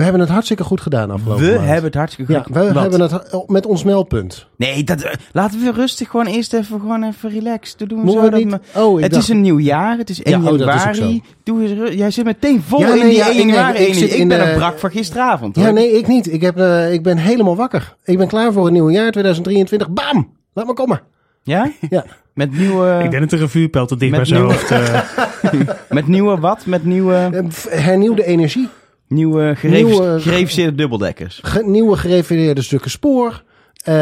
We hebben het hartstikke goed gedaan afgelopen We maand. hebben het hartstikke Ja, goed. we Wat? hebben het met ons meldpunt. Nee, dat, eh, laten we rustig gewoon eerst even, gewoon even relaxed. Doe doen we zo we dat niet... me- Oh, ik het dacht... is een nieuw jaar, het is 1 Ja, oh, dat is ook januari. Doe eens Jij zit meteen vol Ja, in die ja, 1 ik- januari. ik ben de- een brak van gisteravond. Hoor. Ja, nee, ik niet. Ik, heb, eh, ik ben helemaal wakker. Ik ben klaar voor een nieuw jaar 2023. Bam! Laat maar komen. Ja? Ja. Met nieuwe... Ik denk dat de revuurpijl te dicht bij zijn nieuwe- hoofd. eh, Met nieuwe wat? Met nieuwe, Eh, Hernieuwde energie. Nieuwe, gerevis- Nieuwe- gereviseerde dubbeldekkers. Ge- nieuwe gerefereerde stukken spoor. Eh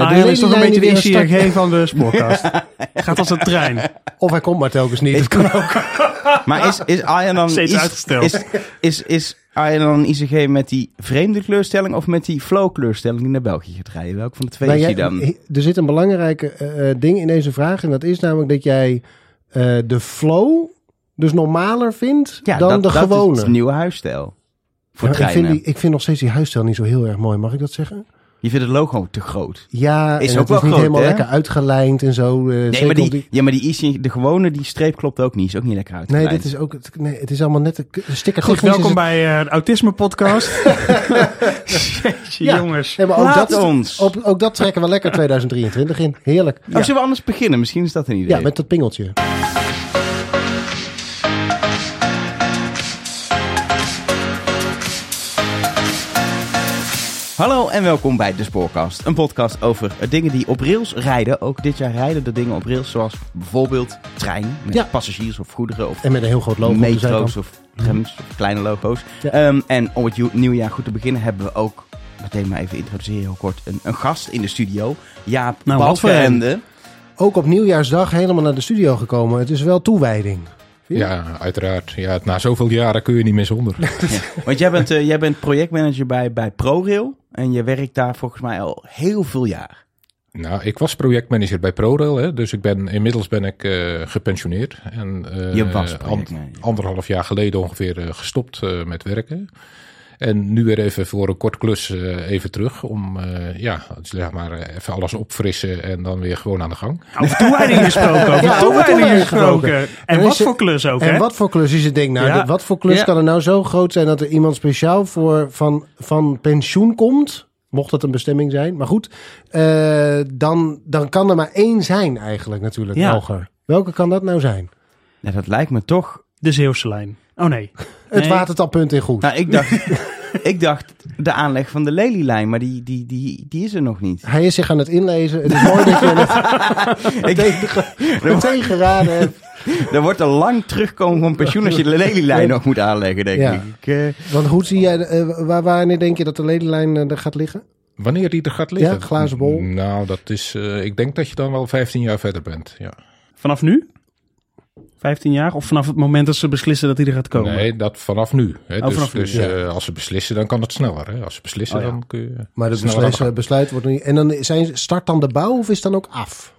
Arjen is toch een beetje de ICRG van de spoorkast. Gaat als een trein. Of hij komt maar telkens niet. Ik- Dat kan ook. Maar is, is Arjen dan... Steeds is, uitgesteld. Is, is, is Arjen dan een ICG met die vreemde kleurstelling of met die flow kleurstelling die naar België gaat rijden? Welke van de twee Nou, is die dan? Er zit een belangrijke eh, eh, ding in deze vraag. En dat is namelijk dat jij eh, de flow dus normaler vindt dan dat, de dat gewone. is het nieuwe huisstijl. Voor Ja, ik, vind die, ik vind nog steeds die huisstijl niet zo heel erg mooi. Mag ik dat zeggen? Je vindt het logo te groot. Ja, Is en ook het is niet groot, helemaal hè? lekker uitgelijnd en zo. eh, Nee, maar op die, ja, maar die IC, de gewone, die streep klopt ook niet. Is ook niet lekker uit. Nee, dit is ook. het- Nee, het is allemaal net een sticker. Goed, welkom het- bij eh, de Autisme Podcast. Jeetje, Ja. jongens. Nee, maar ook Laat dat, ons. Ook, ook dat trekken we lekker 2023 in. Heerlijk. Of zullen we anders beginnen? Misschien is dat een idee. Ja, met dat pingeltje. Hallo en welkom bij De Spoorkast. Een podcast over dingen die op rails rijden. Ook dit jaar rijden de dingen op rails, zoals bijvoorbeeld trein met Ja. passagiers of goederen of En met een heel groot logo. metro's of trams of kleine logo's. Ja. Ehm, en om het ju- nieuwe jaar goed te beginnen hebben we ook, meteen maar even introduceren heel kort, een, een gast in de studio. Jaap Nou, wat voor een? Balkenende. Ook op nieuwjaarsdag helemaal naar de studio gekomen. Het is wel toewijding. Ja, uiteraard. Ja, na zoveel jaren kun je niet meer zonder. Want jij bent, eh, jij bent projectmanager bij, bij ProRail en je werkt daar volgens mij al heel veel jaar. nou, ik was projectmanager bij ProRail, hè, dus ik ben, inmiddels ben ik eh, gepensioneerd. En, eh, Je was an- projectmanager. anderhalf jaar geleden ongeveer eh, gestopt eh, met werken. En nu weer even voor een kort klus eh, even terug om eh, ja, zeg maar, eh, even alles opfrissen en dan weer gewoon aan de gang. Over toewijding gesproken. Over Ja, toewijding gesproken. gesproken. En wat voor klus ook, En hè? wat voor klus is het ding nou? Ja. De- Wat voor klus Ja. kan er nou zo groot zijn dat er iemand speciaal voor van, van pensioen komt? Mocht het een bestemming zijn. Maar goed, eh, dan, dan kan er maar één zijn eigenlijk natuurlijk, Ja. Welke kan dat nou zijn? Ja, dat lijkt me toch... De Zeeuwse lijn. Oh nee. Het Nee. watertappunt in goed. Nou, ik dacht, ik dacht de aanleg van de lelielijn, maar die, die, die, die is er nog niet. Hij is zich aan het inlezen. Het is mooi dat je het meteen geraden hebt. Er wordt al lang terugkomen van pensioen als je de lelielijn nog moet aanleggen, denk Ja. ik. ik. eh, Want hoe zie jij, eh, waar, wanneer denk je dat de ledenlijn eh, er gaat liggen? Wanneer die er gaat liggen? Ja, glazen bol. Nou, dat is, eh, ik denk dat je dan wel 15 jaar verder bent. Ja. Vanaf nu? 15 jaar? Of vanaf het moment dat ze beslissen dat hij er gaat komen? Nee, dat vanaf nu. Hè. Oh, dus vanaf nu, dus ja. eh, als ze beslissen, dan kan het sneller. Hè. Als ze beslissen, Oh, ja. dan kun je. Maar de besluit, besluit wordt niet. En dan zijn, start dan de bouw of is dan ook af?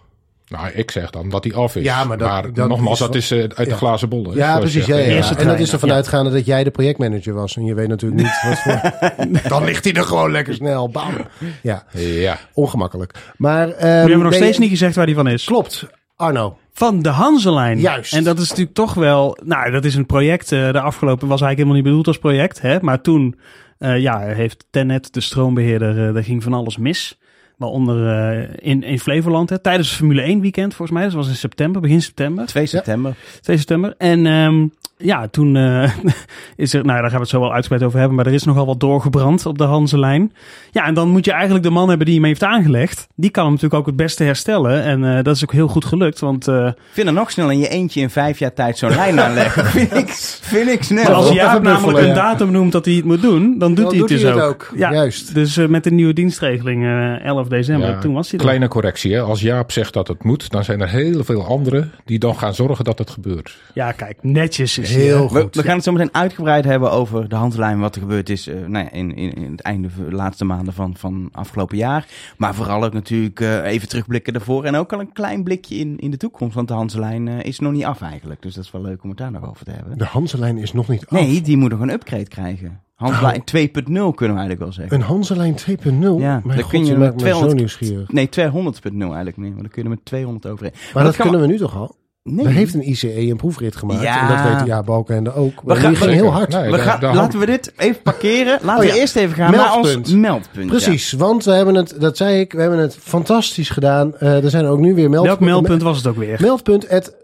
Nou, ik zeg dan dat die af is. Ja, maar dat- dat nogmaals, is dat is eh, uit ja. de glazen bol. hè, Ja, precies. Ja, ja, En dat is ervan ja. uitgaande dat jij de projectmanager was. En je weet natuurlijk niet wat voor... dan ligt hij er gewoon lekker snel. Bam. Ja, Ja, ongemakkelijk. Maar... ehm, We hebben nog steeds niet gezegd waar die van is. Klopt. Arno. Van de Hanselijn. Juist. En dat is natuurlijk toch wel... Nou, dat is een project. eh, de afgelopen was eigenlijk helemaal niet bedoeld als project. Hè? Maar toen eh, ja, heeft Tennet, de stroombeheerder, eh daar ging van alles mis. Waaronder in, in Flevoland. Hè? Tijdens het Formule 1 weekend volgens mij. Dat was in september, begin september. 2 september. 2 september. En ehm, ja, toen eh, is er, nou daar gaan we het zo wel uitgebreid over hebben, maar er is nogal wat doorgebrand op de Hanselijn. Ja, en dan moet je eigenlijk de man hebben die hem heeft aangelegd. Die kan hem natuurlijk ook het beste herstellen. En eh, dat is ook heel goed gelukt, want eh, Ik vind er nog snel in je eentje in vijf jaar tijd zo'n lijn aanleggen. vind, ik, vind ik snel. maar als even namelijk buffelen, een ja. datum noemt dat hij het moet doen, dan doet Dan hij het dus ook. ook. Ja, Juist. Dus met de nieuwe dienstregeling eh 11 december, Ja, toen was hij er. kleine correctie. Hè. Als Jaap zegt dat het moet, dan zijn er heel veel anderen die dan gaan zorgen dat het gebeurt. Ja, kijk, netjes is Heel. We, goed. we gaan het zo meteen uitgebreid hebben over de handlijn, wat er gebeurd is eh, nou ja, in, in, in het einde, de laatste maanden van, van afgelopen jaar. Maar vooral ook natuurlijk eh, even terugblikken ervoor en ook al een klein blikje in, in de toekomst. Want de handlijn eh, is nog niet af eigenlijk, dus dat is wel leuk om het daar nog over te hebben. De Hanselijn is nog niet af. Nee, die moet nog een upgrade krijgen. Hanselijn 2.0 kunnen we eigenlijk wel zeggen. Een Hanselijn 2.0? Ja, Mijn dan kun je met maakt me zo 200 nieuwsgierig. Nee, 200.0 eigenlijk niet, maar dan kun je er met 200 overheen. Maar dat kunnen we nu toch al? Nee. Heeft een ICE een proefrit gemaakt. Ja. En dat weet ja, Balkenende ook. Maar gaan- ging heel hard. Nee, we daar- gaan, daar laten we dit even parkeren. Laten Oh ja. we eerst even gaan naar ons meldpunt. ja. Precies, want we hebben het, dat zei ik, we hebben het fantastisch gedaan. Eh, er zijn ook nu weer meld Welk meldpunt was het ook weer? Meldpunt at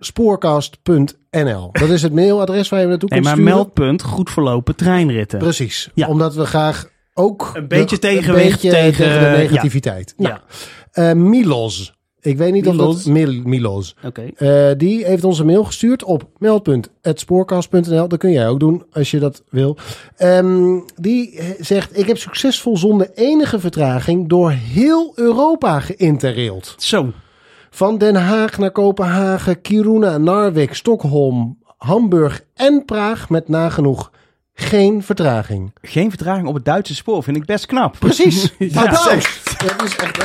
spoorcast.nl. Dat is het mailadres waar je naartoe Nee, kunt maar sturen. meldpunt goed verlopen treinritten. Precies, Ja. omdat we graag ook Een beetje tegenwicht tegen- tegen de negativiteit. Nou, Ja, eh, Milos. Ik weet niet of dat Mil, Milos. oké. Eh, die heeft ons een mail gestuurd op meldpunt.spoorkast.nl. Dat kun jij ook doen als je dat wil. Ehm, die zegt: Ik heb succesvol zonder enige vertraging door heel Europa geïnterraild. Zo, Van Den Haag naar Kopenhagen, Kiruna, Narvik, Stockholm, Hamburg en Praag met nagenoeg geen vertraging. Geen vertraging op het Duitse spoor vind ik best knap. Precies. Ja. Dat is echt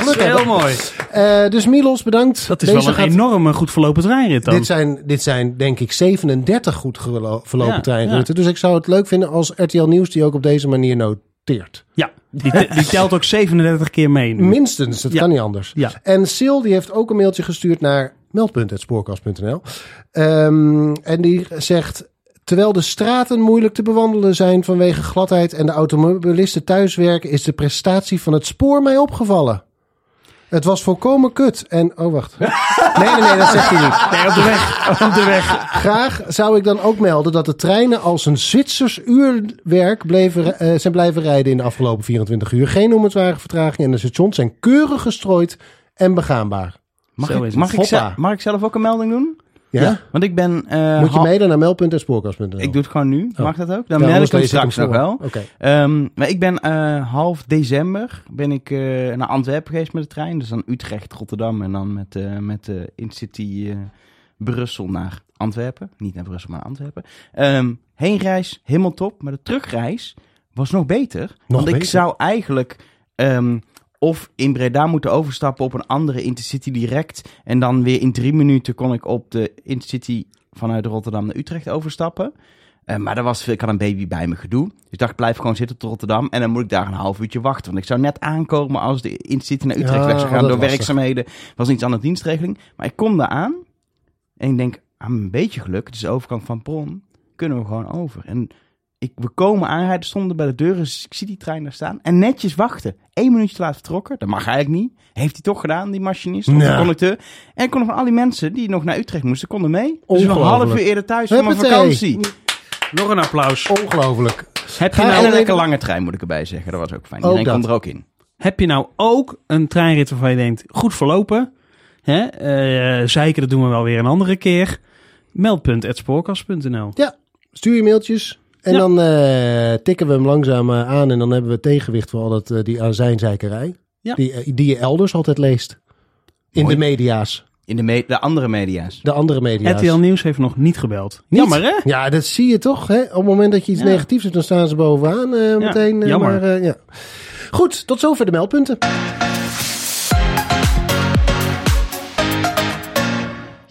dat is heel mooi. Eh, dus Milos, bedankt. Dat is Deze wel een gaat- enorme goed verlopen treinrit dan. Dit zijn, dit zijn denk ik 37 goed verlopen Ja, treinroutes. Dus ik zou het leuk vinden als RTL Nieuws die ook op deze manier noteert. Ja, die, te- die telt ook 37 keer mee. nu. Minstens, dat Ja. kan niet anders. Ja. En Sil die heeft ook een mailtje gestuurd naar meldpunt.spoorkast.nl. Ehm, en die zegt... Terwijl de straten moeilijk te bewandelen zijn vanwege gladheid en de automobilisten thuiswerken, is de prestatie van het spoor mij opgevallen. Het was volkomen kut. En, oh wacht. Nee, nee, nee, dat zegt hij niet. Nee, op de weg. Op de weg. Graag zou ik dan ook melden dat de treinen als een Zwitsers uurwerk bleven, eh, zijn blijven rijden in de afgelopen 24 uur. Geen noemenswaardige vertraging en de stations zijn keurig gestrooid en begaanbaar. Mag, Zo ik, is het. mag, ik, Hoppa. zelf, mag ik zelf ook een melding doen? Ja? Want ik ben... eh, Moet je mailen naar mail.spoorkast.nl. Ik doe het gewoon nu. Oh. Mag dat ook? Dan Ja, ik hem hem straks nog wel. Oké. Ehm, maar ik ben eh, half december ben ik eh, naar Antwerpen geweest met de trein. Dus dan Utrecht, Rotterdam en dan met, met de Intercity Brussel naar Antwerpen. Niet naar Brussel, maar naar Antwerpen. Ehm, heenreis, helemaal top. Maar de terugreis was nog beter. want ik zou eigenlijk ehm, of in Breda moeten overstappen op een andere Intercity direct. En dan weer in drie minuten kon ik op de Intercity vanuit Rotterdam naar Utrecht overstappen. Eh, maar dat was, ik had een baby bij me gedoe. Dus ik dacht, ik blijf gewoon zitten tot Rotterdam. En dan moet ik daar een half uurtje wachten. Want ik zou net aankomen als de Intercity naar Utrecht Ja, weg zou gaan. Door werkzaamheden. was iets aan de dienstregeling. Maar ik kom daar aan. En ik denk, ah, een beetje geluk. Het is de overkant van Bron. Kunnen we gewoon over. En ik, we komen aanrijden, stonden bij de deur. Dus ik zie die trein daar staan. En netjes wachten. Eén minuutje te laat vertrokken. Dat mag eigenlijk niet. Heeft hij toch gedaan, die machinist of de Ja. conducteur. En ik kon nog van al die mensen die nog naar Utrecht moesten, konden mee. Dus een half uur eerder thuis van mijn vakantie. Nog een applaus. Ongelooflijk. Heb je, En nou, een lekker lange trein moet ik erbij zeggen. Dat was ook fijn. Iedereen dat. komt er ook in. heb je nou ook een treinrit waarvan je denkt, goed verlopen? Hè? Eh, zeiken, dat doen we wel weer een andere keer. Meldpunt.spoorkast.nl Stuur je mailtjes en Ja. dan eh, tikken we hem langzaam eh, aan. En dan hebben we tegenwicht voor al dat, eh, die azijnzeikerij. Ja. Die, die je elders altijd leest. In Mooi. de media's. In de, me- de andere media's. De andere media's. RTL Nieuws heeft nog niet gebeld. Niet? Jammer hè? Ja, dat zie je toch. Hè? Op het moment dat je iets Ja. negatiefs hebt, dan staan ze bovenaan eh, meteen. jammer. maar, eh, ja. Goed, tot zover de meldpunten.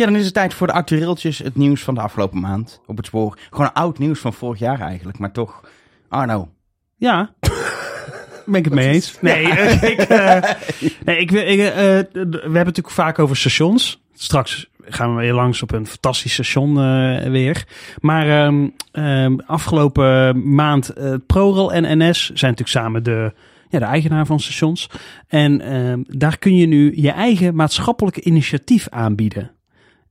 Ja, dan is het tijd voor de actueeltjes. Het nieuws van de afgelopen maand op het spoor. Gewoon oud nieuws van vorig jaar eigenlijk. Maar toch, Arno. Ja. Ben ik het mee eens? Nee, eh, ik, eh, nee ik, wil- ik, eh, eh, we hebben het natuurlijk vaak over stations. Straks gaan we weer langs op een fantastisch station weer. Maar ehm, afgelopen maand ProRail en NS zijn natuurlijk samen de, ja, de eigenaar van stations. En ehm, daar kun je nu je eigen maatschappelijke initiatief aanbieden.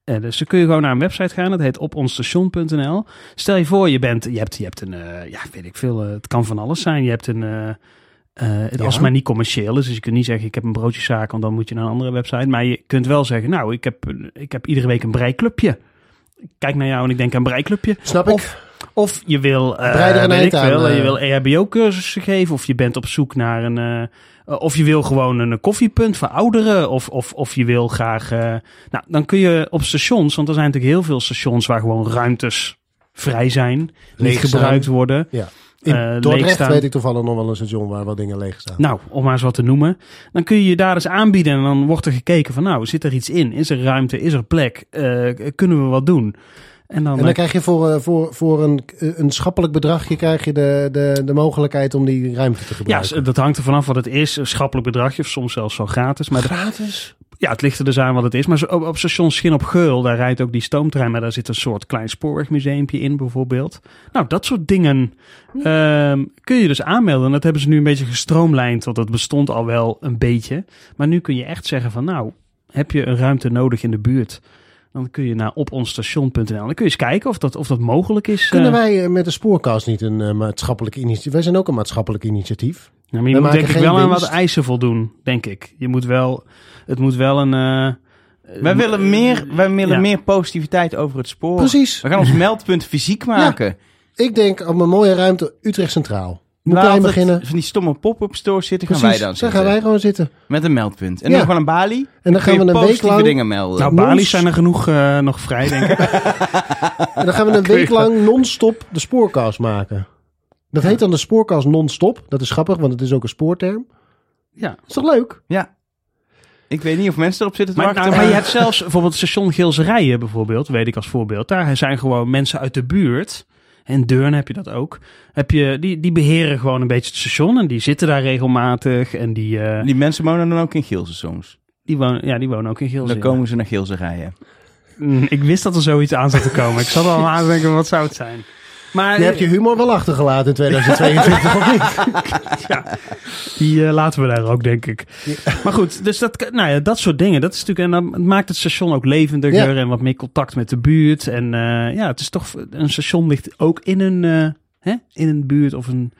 Eh, dus dan kun je gewoon naar een website gaan. Dat heet oponstation.nl. Stel je voor, je, bent, je, hebt, je hebt een, eh, ja, weet ik veel, eh, het kan van alles zijn. Je hebt een, het- als het maar niet commercieel is. Dus je kunt niet zeggen, ik heb een broodjeszaak, want dan moet je naar een andere website. Maar je kunt wel zeggen, nou, ik heb, ik heb iedere week een breiklubje. Ik kijk naar jou en ik denk aan een breiklubje. Snap ik. Of, of je wil, een weet ik aan, je wil EHBO-cursussen geven. Of je bent op zoek naar een... eh, of je wil gewoon een koffiepunt voor ouderen. Of, of, of je wil graag... eh, nou, dan kun je op stations... Want er zijn natuurlijk heel veel stations waar gewoon ruimtes vrij zijn. Niet gebruikt worden. In eh, Dordrecht leegstaan. weet ik toevallig nog wel een station waar wat dingen leeg staan. Nou, om maar eens wat te noemen. Dan kun je je daar eens aanbieden en dan wordt er gekeken van... nou, zit er iets in? Is er ruimte? Is er plek? Kunnen we wat doen? En dan, En dan eh, krijg je voor, eh, voor, voor een, een schappelijk bedragje krijg je de, de, de mogelijkheid om die ruimte te ja, gebruiken. dat hangt er vanaf wat het is. Een schappelijk bedragje of soms zelfs wel gratis. Maar de- gratis? Ja, het ligt er dus aan wat het is. Maar op, op station Schin op Geul, daar rijdt ook die stoomtrein. Maar daar zit een soort klein spoorwegmuseumpje in bijvoorbeeld. Nou, dat soort dingen ehm, kun je dus aanmelden. En dat hebben ze nu een beetje gestroomlijnd. Want dat bestond al wel een beetje. Maar nu kun je echt zeggen van nou, heb je een ruimte nodig in de buurt? Dan kun je naar oponstation.nl. Dan kun je eens kijken of dat, of dat mogelijk is. Kunnen eh. wij eh, met de spoorkast niet een eh, maatschappelijk initiatief? Wij zijn ook een maatschappelijk initiatief. Ja, maar je We moet denk ik wel aan wat eisen voldoen, denk ik. Je moet wel, het moet wel een... eh, Wij willen meer, wij willen Ja. meer positiviteit over het spoor. Precies. We gaan ons meldpunt fysiek maken. Ik denk op een mooie ruimte Utrecht Centraal. Moet klein altijd beginnen. Van die stomme pop-up stores zitten, gaan wij dan daar zitten. gaan wij gewoon zitten. Met een meldpunt. En Ja. dan gewoon een balie. En dan gaan we een week lang, dingen melden. nou, balies zijn er genoeg eh, nog vrij, denk ik. en dan gaan we een week lang non-stop de spoorkast maken. Dat heet dan de spoorkast non-stop. Dat is grappig, want het is ook een spoorterm. ja. Is toch leuk? ja. Ik weet niet of mensen erop zitten te Maar, wachten. nou, maar je hebt zelfs bijvoorbeeld station Gilserijen bijvoorbeeld, weet ik als voorbeeld. Daar zijn gewoon mensen uit de buurt. En Deurne heb je dat ook. Heb je, die, die beheren gewoon een beetje het station. En die zitten daar regelmatig. En die, eh, Die mensen wonen dan ook in Gielsen soms. die, wonen, ja, die wonen ook in Dan Gilserijen. komen ze naar Gielsen rijden. Mm, Ik wist dat er zoiets aan zat te komen. Ik zat al aan te denken, wat zou het zijn? Maar Je hebt je humor wel achtergelaten in 2022, of niet? ja, die eh, laten we daar ook, denk ik. Maar goed, dus dat, nou ja, dat soort dingen. Dat is natuurlijk, en dan maakt het station ook levendiger Ja. en wat meer contact met de buurt. En eh, ja, het is toch, een station ligt ook in een, eh, hè, in een buurt of een,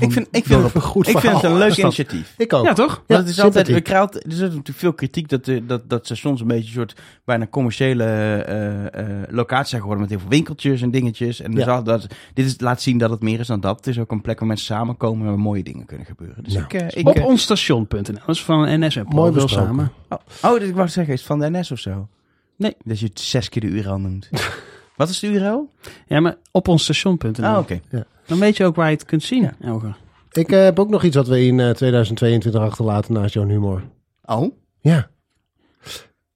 Ik vind, ik vind, goed ik vind het een leuk initiatief. Ik ook. Ja, toch? Ja, Want het is altijd, we krijgen, er is natuurlijk veel kritiek dat, de, dat, dat stations een beetje een soort bijna commerciële eh, eh, locatie zijn geworden met heel veel winkeltjes en dingetjes. En dus Ja. al dat, dit is, laat zien dat het meer is dan dat. Het is ook een plek waar mensen samenkomen en waar mooie dingen kunnen gebeuren. Dus Nou, ik, eh, ik, Op eh, onstation.nl. Dat is van NS en Mooi wel samen. oh, oh, ik wou zeggen, is het van de NS of zo? Nee. Dat je het zes keer de URL noemt. Wat is de URL? Ja, maar op onstation.nl. Ah, oké. Dan weet je ook waar je het kunt zien, Elger. Ik eh, heb ook nog iets wat we in eh, 2022 achterlaten naast jouw humor. Oh, Ja.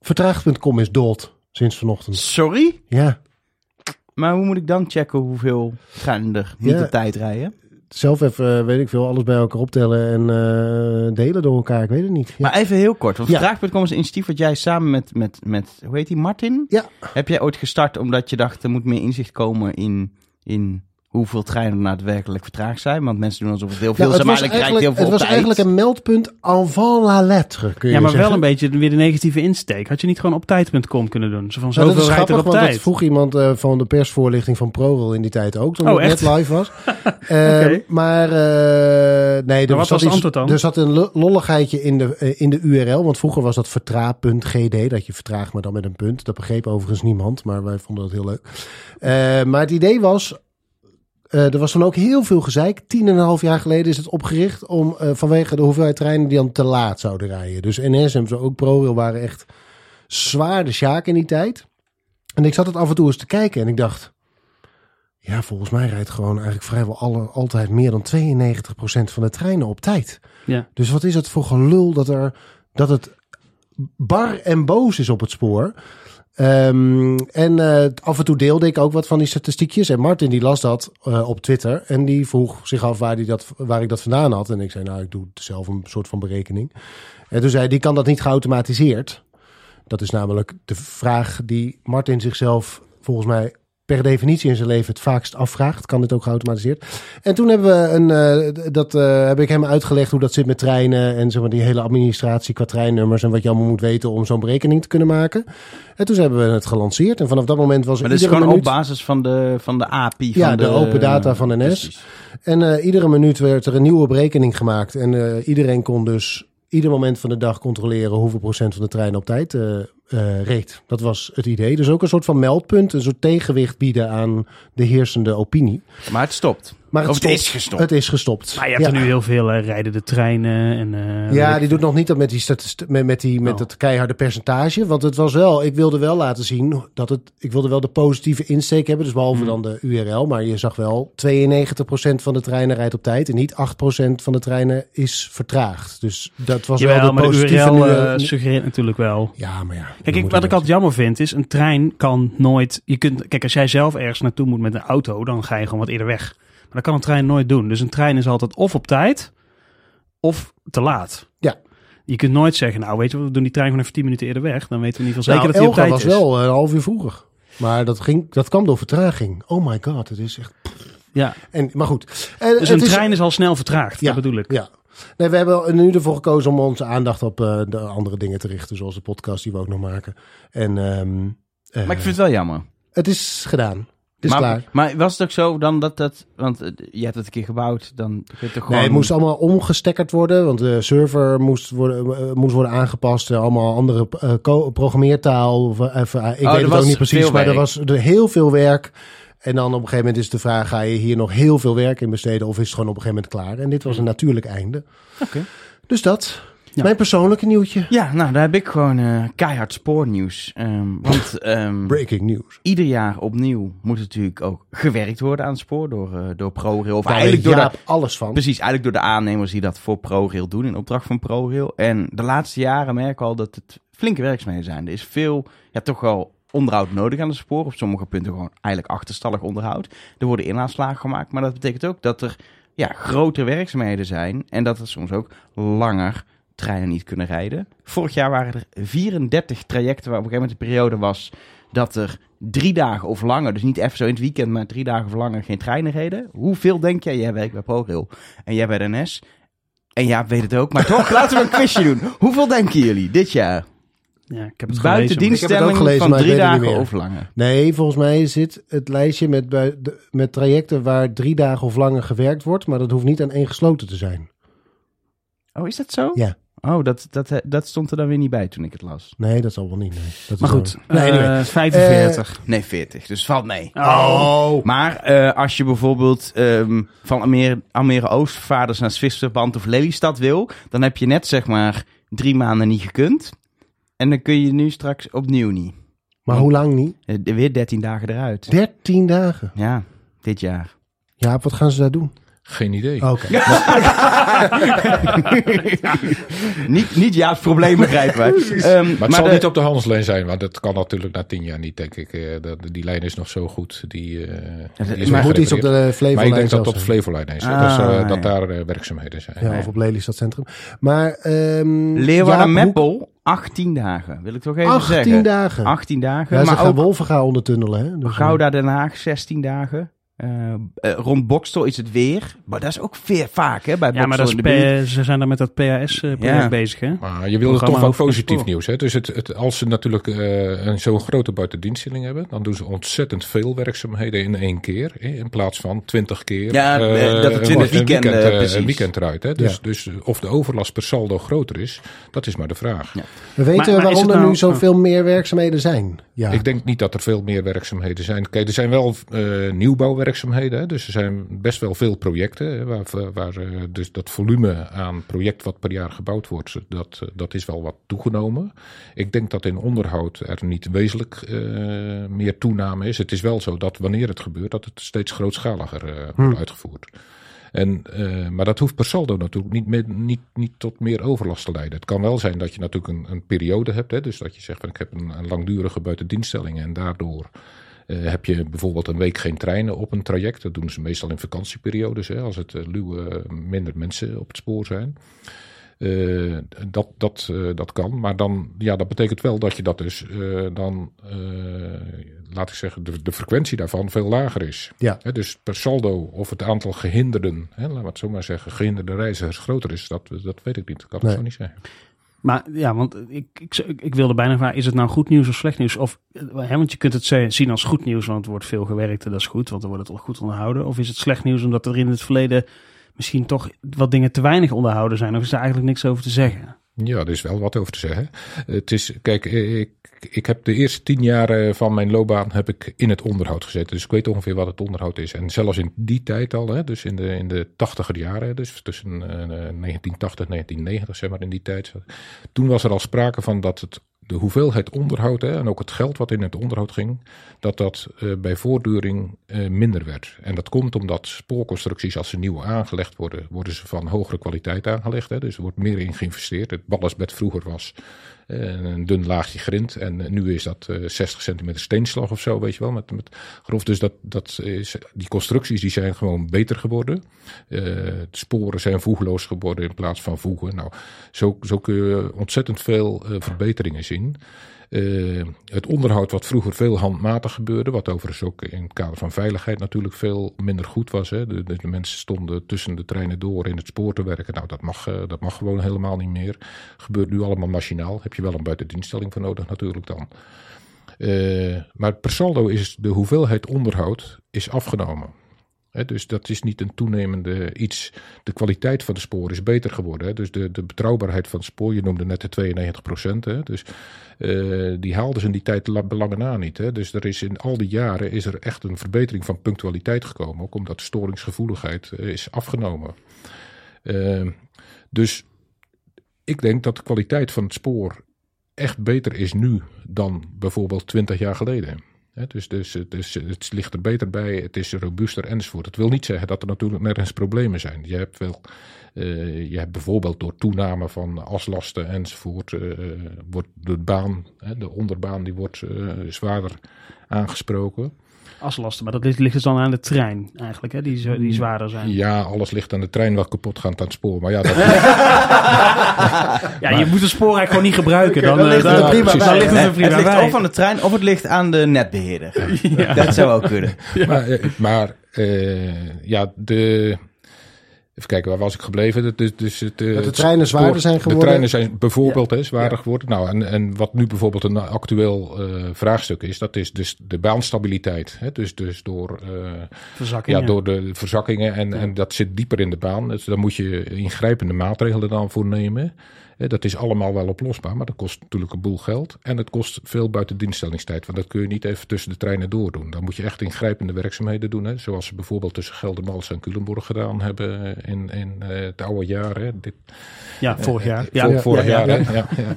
Vertraagd.com is dood sinds vanochtend. sorry? Ja. Maar hoe moet ik dan checken hoeveel treinen er niet Ja. op tijd rijden? Zelf even, eh, weet ik veel, alles bij elkaar optellen en eh, delen door elkaar. Ik weet het niet. Ja. Maar even heel kort. Want Ja. Vraag.com is een initiatief wat jij samen met, met, met hoe heet die, Martin? Ja. Heb jij ooit gestart omdat je dacht, er moet meer inzicht komen in, in hoeveel treinen er daadwerkelijk vertraagd zijn? Want mensen doen alsof het heel veel Nou, zijn, het maar was, eigenlijk heel veel het was tijd. eigenlijk een meldpunt avant la lettre, kun je Ja, maar zeggen. wel een beetje weer de negatieve insteek. Had je niet gewoon op tijd.com kunnen doen? Zo van Nou, dat zoveel is er grappig, op want tijd. dat vroeg iemand eh, van de persvoorlichting van ProRail in die tijd ook, toen Oh, het echt? net live was. Eh, Oké. Maar eh, nee, er zat was het iets- antwoord dan? Er zat een lo- lolligheidje in de, in de URL, want vroeger was dat vertra.gd, dat je vertraagt maar dan met een punt. Dat begreep overigens niemand, maar wij vonden dat heel leuk. Maar het idee was, eh, er was dan ook heel veel gezeik. Tien en een half jaar geleden is het opgericht om eh, vanwege de hoeveelheid treinen die dan te laat zouden rijden. Dus NS en zo ook ProRail waren echt zwaar de sjaak in die tijd. En ik zat het af en toe eens te kijken en ik dacht... Ja, volgens mij rijdt gewoon eigenlijk vrijwel alle, altijd meer dan 92% van de treinen op tijd. Ja. Dus wat is het voor gelul dat, er, dat het bar en boos is op het spoor. Ehm, en eh, af en toe deelde ik ook wat van die statistiekjes. En Martin die las dat eh, op Twitter. En die vroeg zich af waar, die dat, waar ik dat vandaan had. En ik zei, nou, ik doe zelf een soort van berekening. En toen zei hij, die kan dat niet geautomatiseerd. Dat is namelijk de vraag die Martin zichzelf volgens mij per definitie in zijn leven het vaakst afvraagt. Kan dit ook geautomatiseerd? En toen hebben we een, eh, dat eh, heb ik hem uitgelegd hoe dat zit met treinen en zeg maar die hele administratie qua treinnummers en wat je allemaal moet weten om zo'n berekening te kunnen maken. En toen hebben we het gelanceerd en vanaf dat moment was er Maar dat is gewoon minuut, op basis van de, van de API. Ja, van de open data van NS. Precies. en eh, iedere minuut werd er een nieuwe berekening gemaakt en iedereen kon dus ieder moment van de dag controleren hoeveel procent van de trein op tijd eh, reed. Dat was het idee. Dus ook een soort van meldpunt, een soort tegenwicht bieden aan de heersende opinie. Maar het stopt. Maar het, Of het stopt. is gestopt. Het is gestopt. Maar je hebt Ja. er nu heel veel eh, rijden de treinen en... eh, Ja, ik die doet nog niet dat met, die met, met, die, met Oh. het keiharde percentage. Want het was wel, ik wilde wel laten zien dat het, ik wilde wel de positieve insteek hebben. Dus behalve Hmm. dan de URL. Maar je zag wel, 92% van de treinen rijdt op tijd. En niet 8% van de treinen is vertraagd. Dus dat was Jawel, wel de maar de positieve... URL nu- eh, suggereert natuurlijk wel. ja, maar ja. Kijk, ik, wat ik altijd jammer vind is, een trein kan nooit... Je kunt, kijk, als jij zelf ergens naartoe moet met een auto, dan ga je gewoon wat eerder weg. Maar dat kan een trein nooit doen. Dus een trein is altijd of op tijd, of te laat. Ja. Je kunt nooit zeggen, nou weet je, we doen die trein gewoon even 10 minuten eerder weg. Dan weten we in ieder geval zeker nou, dat hij op tijd was is. wel een half uur vroeger. Maar dat, ging, dat kwam door vertraging. Oh my god, het is echt... Ja, En, maar goed. En dus een het trein is al snel vertraagd, Ja, dat bedoel ik. Ja. Nee, we hebben nu ervoor gekozen om onze aandacht op eh, de andere dingen te richten. Zoals de podcast die we ook nog maken. En ehm, eh, Maar ik vind het wel jammer. het is gedaan. Het is maar, klaar. maar was het ook zo dan dat dat... Want eh, je hebt het een keer gebouwd, dan toch gewoon... Nee, het moest allemaal omgestekkerd worden, want de server moest worden, eh, moest worden aangepast. eh, allemaal andere programmeertaal. Of, even, ik er weet het ook niet precies, maar er was er heel veel werk. En dan op een gegeven moment is de vraag, ga je hier nog heel veel werk in besteden of is het gewoon op een gegeven moment klaar? En dit was een natuurlijk einde. Oké. Dus dat, Ja. mijn persoonlijke nieuwtje. Ja, nou, daar heb ik gewoon eh, keihard spoornieuws. Ehm, want ehm, Breaking news. ieder jaar opnieuw moet natuurlijk ook gewerkt worden aan het spoor door, eh, door ProRail. Of eigenlijk door de, alles van. Precies, eigenlijk door de aannemers die dat voor ProRail doen in opdracht van ProRail. En de laatste jaren merk ik al dat het flinke werkzaamheden zijn. Er is veel, ja, toch wel onderhoud nodig aan de spoor. Op sommige punten gewoon eigenlijk achterstallig onderhoud. Er worden inhaalslagen gemaakt, maar dat betekent ook dat er ja, grotere werkzaamheden zijn. En dat er soms ook langer treinen niet kunnen rijden. Vorig jaar waren er 34 trajecten waar op een gegeven moment een periode was dat er drie dagen of langer, dus niet even zo in het weekend, maar drie dagen of langer geen treinen reden. Hoeveel denk jij? Jij werkt bij ProRail en jij bij de NS. En ja, weet het ook, maar toch, laten we een quizje doen. Hoeveel denken jullie dit jaar? Ja, ik heb het Buiten gelezen. Ik heb het ook dienststelling gelezen, van drie dagen of langer. Nee, volgens mij zit het lijstje met, de- met trajecten waar drie dagen of langer gewerkt wordt. Maar dat hoeft niet aan één gesloten te zijn. Oh, is dat zo? Ja. Oh, dat, dat, dat stond er dan weer niet bij toen ik het las. Nee, dat zal wel niet. Nee. Dat Maar is goed, wel- Nee, eh, anyway. 45. Nee, 40, dus valt mee. Oh. Maar eh, als je bijvoorbeeld ehm, van Almere, Almere Oostvaarders naar Zwitserband of Lelystad wil, dan heb je net zeg maar drie maanden niet gekund. En dan kun je nu straks opnieuw niet. Maar hoe lang niet? Eh, weer 13 dagen eruit. 13 dagen. Ja, dit jaar. Ja, wat gaan ze daar doen? Geen idee. Oké. niet, niet Jaap's probleem begrijpen wij. Ehm, Maar het zal de- niet op de handelslijn zijn, want dat kan natuurlijk na tien jaar niet, denk ik. Eh, dat, die lijn is nog zo goed. Die, eh, die is maar Er moet iets op de weggerepareerd. Maar ik Flevolijn denk dat het op de. Flevolijn is. Ah, dat, eh, ja. dat daar werkzaamheden zijn. Ja, of op Lelystad Centrum. Maar ehm Leeuwarden Meppel, 18 dagen. Wil ik toch even 18 zeggen. dagen. 18 dagen. Ja, ze maar gaan ook Wolvenga ondertunnelen. Hè? Dus, Gouda Den Haag, 16 dagen. Eh, eh, rond Bokstel is het weer. Maar dat is ook veel vaak hè, bij Ja, maar dat is Bokstel in de buurt. P- ze zijn daar met dat PAS-project Ja. bezig, hè? Maar je wil toch het positief nieuws. Hè? Dus het, het, als ze natuurlijk eh, een zo'n grote buitendienststelling hebben, dan doen ze ontzettend veel werkzaamheden in één keer. Hè? In plaats van twintig keer. Ja, eh, eh, dat er 20 een weekend, eh, precies. een weekend eruit. Hè? Dus, Ja. dus of de overlast per saldo groter is, dat is maar de vraag. Ja. We weten Maar- maar is waarom het er nou- nu zoveel meer werkzaamheden zijn. Ja. Ik denk niet dat er veel meer werkzaamheden zijn. Kijk, er zijn wel eh, nieuwbouwwerkzaamheden. Dus er zijn best wel veel projecten. Waar, waar eh, dus dat volume aan project wat per jaar gebouwd wordt, dat, eh, dat is wel wat toegenomen. Ik denk dat in onderhoud er niet wezenlijk eh, meer toename is. Het is wel zo dat wanneer het gebeurt, dat het steeds grootschaliger wordt uitgevoerd. En, maar dat hoeft per saldo natuurlijk niet, meer, niet, niet tot meer overlast te leiden. Het kan wel zijn dat je natuurlijk een, een periode hebt. Hè, dus dat je zegt van ik heb een, een langdurige buitendienststelling en daardoor eh, heb je bijvoorbeeld een week geen treinen op een traject. Dat doen ze meestal in vakantieperiodes, hè, als het uh, luwe minder mensen op het spoor zijn. Uh, dat, dat, uh, dat kan. Maar dan, ja, dat betekent wel dat je dat dus uh, dan, laat ik zeggen, de, de, frequentie daarvan veel lager is. Ja. He, dus per saldo of het aantal gehinderden, hè, laten we het zo maar zeggen, gehinderde reizigers groter is, dat, dat weet ik niet. Dat kan Nee. ik zo niet zeggen. Maar ja, want ik, ik, ik wilde bijna vragen, is het nou goed nieuws of slecht nieuws? Of, hè, want je kunt het zien als goed nieuws, want er wordt veel gewerkt en dat is goed, want dan wordt het al goed onderhouden. Of is het slecht nieuws omdat er in het verleden misschien toch wat dingen te weinig onderhouden zijn? Of is er eigenlijk niks over te zeggen? Ja, er is wel wat over te zeggen. Het is, kijk, ik, ik heb de eerste tien jaar van mijn loopbaan heb ik in het onderhoud gezeten. Dus ik weet ongeveer wat het onderhoud is. En zelfs in die tijd al, hè, dus in de, in de tachtiger jaren, dus tussen uh, 1980 en 1990, zeg maar in die tijd. Toen was er al sprake van dat het, de hoeveelheid onderhoud hè, en ook het geld wat in het onderhoud ging, dat dat uh, bij voortduring uh, minder werd. En dat komt omdat spoorconstructies, als ze nieuw aangelegd worden, worden ze van hogere kwaliteit aangelegd. Hè, dus er wordt meer in geïnvesteerd. Het ballastbed vroeger was een dun laagje grind. En eh, nu is dat eh, 60 centimeter steenslag of zo, weet je wel. Met, met grof. Dus dat, dat is, die constructies die zijn gewoon beter geworden. Eh, de sporen zijn voegloos geworden in plaats van voegen. Nou, zo, zo kun je ontzettend veel eh, verbeteringen zien. Eh, het onderhoud wat vroeger veel handmatig gebeurde, wat overigens ook in het kader van veiligheid natuurlijk veel minder goed was. Hè. De, mensen stonden tussen de treinen door in het spoor te werken. Nou, dat mag, eh, dat mag gewoon helemaal niet meer. Gebeurt nu allemaal machinaal. Heb je wel een buitendienststelling voor nodig natuurlijk dan. Eh, maar per saldo is de hoeveelheid onderhoud is afgenomen. Dus dat is niet een toenemende iets. De kwaliteit van de spoor is beter geworden. Dus de, de betrouwbaarheid van het spoor, je noemde net de 92 procent. Dus eh, die haalden ze in die tijd la- belangen na niet. Dus er is in al die jaren is er echt een verbetering van punctualiteit gekomen. Ook omdat de storingsgevoeligheid eh, is afgenomen. Eh, dus ik denk dat de kwaliteit van het spoor echt beter is nu dan bijvoorbeeld 20 jaar geleden. Hè, dus, dus, het ligt er beter bij, het is robuuster enzovoort. Dat wil niet zeggen dat er natuurlijk nergens problemen zijn. Je hebt, wel, eh, je hebt bijvoorbeeld door toename van aslasten enzovoort, eh, wordt de baan, de onderbaan, die wordt eh, zwaarder aangesproken. Aslasten, maar dat ligt, ligt dus dan aan de trein eigenlijk, hè, die, die zwaarder zijn. Ja, alles ligt aan de trein wat kapot gaat aan het spoor. Maar ja, dat, Ja, je moet het spoor eigenlijk gewoon niet gebruiken. Dan, dan eh, ligt het dan- prima dan bij, ligt het er prima het ligt bij. of aan de trein of het ligt aan de netbeheerder. Ja. Dat zou ook kunnen. Maar, eh, maar eh, ja, de. Even kijken, waar was ik gebleven? Dat- Dus, dus het, eh, Dat de treinen zwaarder spoor- zijn geworden. De treinen zijn bijvoorbeeld hè, zwaarder geworden. Nou, en, en wat nu bijvoorbeeld een actueel eh, vraagstuk is, dat is dus de baanstabiliteit. Hè? Dus, dus door, eh, Verzakkingen. ja, door de verzakkingen en, en dat zit dieper in de baan. Dus daar moet je ingrijpende maatregelen dan voor nemen. Dat is allemaal wel oplosbaar, maar dat kost natuurlijk een boel geld. En het kost veel buitendienststellingstijd, want dat kun je niet even tussen de treinen doordoen. Dan moet je echt ingrijpende werkzaamheden doen. Hè, zoals ze bijvoorbeeld tussen Geldermalsen en Culemborg gedaan hebben in, in eh, het oude jaar. Hè. Dit, Ja, vorig jaar. eh, Ja, voor- vorig ja, jaar, ja. hè. Ja, ja.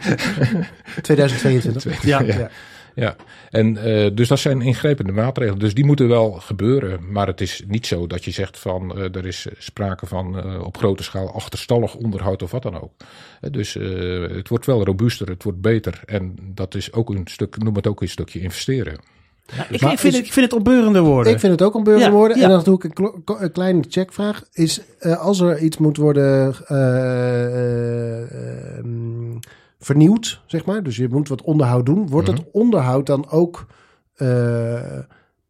2022. ja. Ja. Ja, en eh, dus dat zijn ingrijpende maatregelen. Dus die moeten wel gebeuren. Maar het is niet zo dat je zegt van eh, er is sprake van eh, op grote schaal achterstallig onderhoud of wat dan ook. Dus eh, het wordt wel robuuster, het wordt beter. En dat is ook een stuk, noem het ook een stukje investeren. Ik, Maar ik, vind is- het, ik vind het opbeurende woorden. Ik vind het ook Ja, worden. ja. En dan doe ik een, een kleine checkvraag. Is als er iets moet worden eh, eh, ehm, vernieuwd, zeg maar. Dus je moet wat onderhoud doen. Wordt het onderhoud dan ook eh,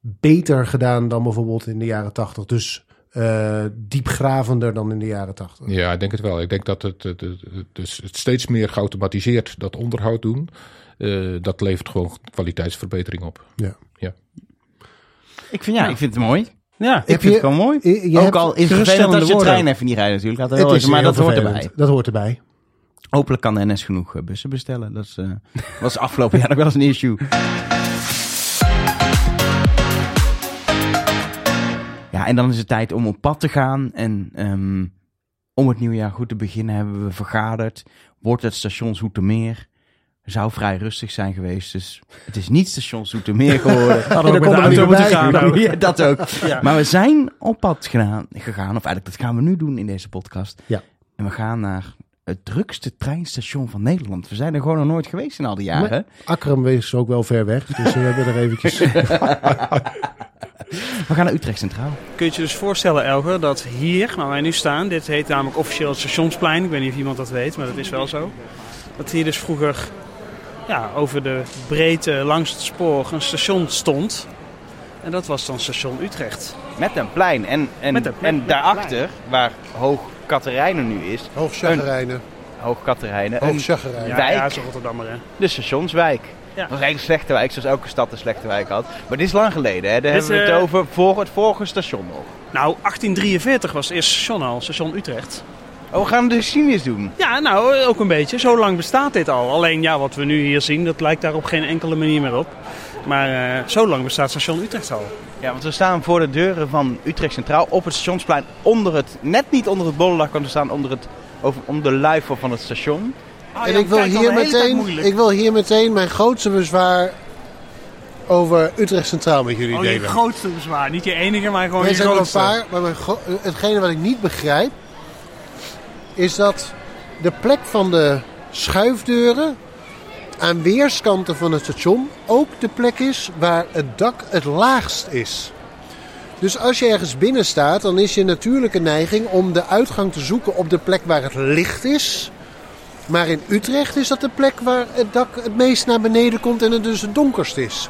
beter gedaan dan bijvoorbeeld in de jaren tachtig? Dus eh, diepgravender dan in de jaren tachtig? Ja, ik denk het wel. Ik denk dat het, het, het, het, dus het steeds meer geautomatiseerd dat onderhoud doen. eh, dat levert gewoon kwaliteitsverbetering op. Ja. Ik vind, ja, ik vind het mooi. ja. Ik vind je- het gewoon mooi. Je, je ook al is het vervelend als je woorden. trein even niet rijdt natuurlijk. Dat het wel is maar dat hoort erbij. Dat hoort erbij. Hopelijk kan de NS genoeg eh, bussen bestellen. Dat is, eh, was afgelopen jaar nog wel eens een issue. Ja, en dan is het tijd om op pad te gaan. En ehm, om het nieuwjaar goed te beginnen hebben we vergaderd. Wordt het station Zoetermeer? Zou vrij rustig zijn geweest. Dus het is niet station Zoetermeer geworden. Hadden we met de auto niet moeten gaan. Ja, dat ook. Ja. Maar we zijn op pad gedaan, gegaan, of eigenlijk dat gaan we nu doen in deze podcast. Ja. En we gaan naar het drukste treinstation van Nederland. We zijn er gewoon nog nooit geweest in al die jaren. Akkerum is ook wel ver weg. Dus we hebben er eventjes... We gaan naar Utrecht Centraal. Kun je je dus voorstellen, Elger, dat hier, waar wij nu staan, dit heet namelijk officieel het stationsplein. Ik weet niet of iemand dat weet, maar dat is wel zo. Dat hier dus vroeger ja, over de breedte langs het spoor een station stond. En dat was dan station Utrecht. Met een plein. En, en, Met een- met- en daarachter, waar Hoog Katerijnen nu is, Hoogchagrijnen. Hoog Katerijnen, een- Hoogchagrijnen. Ja, Wijk. ja, is een Rotterdammer, hè. de stationswijk. Ja. Dat was eigenlijk een slechte wijk, zoals elke stad een slechte wijk had. Maar dit is lang geleden, hè? Daar Dit, hebben we het eh, over voor het vorige station nog. Nou, 1843 was het eerste station al, station Utrecht. Oh, we gaan de geschiedenis doen. Ja, nou, ook een beetje. Zo lang bestaat dit al. Alleen ja, wat we nu hier zien, dat lijkt daar op geen enkele manier meer op. Maar eh, zo lang bestaat station Utrecht al. Ja, want we staan voor de deuren van Utrecht Centraal op het stationsplein. Onder het, net niet onder het bollendak, want we staan onder, het, over, om de luifel van het station. En ik wil, hier meteen, ik wil hier meteen mijn grootste bezwaar over Utrecht Centraal met jullie Oh, je delen. grootste bezwaar. Niet je enige, maar gewoon Er je zijn er een grootste. paar, maar mijn gro- hetgene wat ik niet begrijp... is dat de plek van de schuifdeuren aan weerskanten van het station ook de plek is waar het dak het laagst is. Dus als je ergens binnen staat, dan is je natuurlijke neiging om de uitgang te zoeken op de plek waar het licht is. Maar in Utrecht is dat de plek waar het dak het meest naar beneden komt en het dus het donkerst is.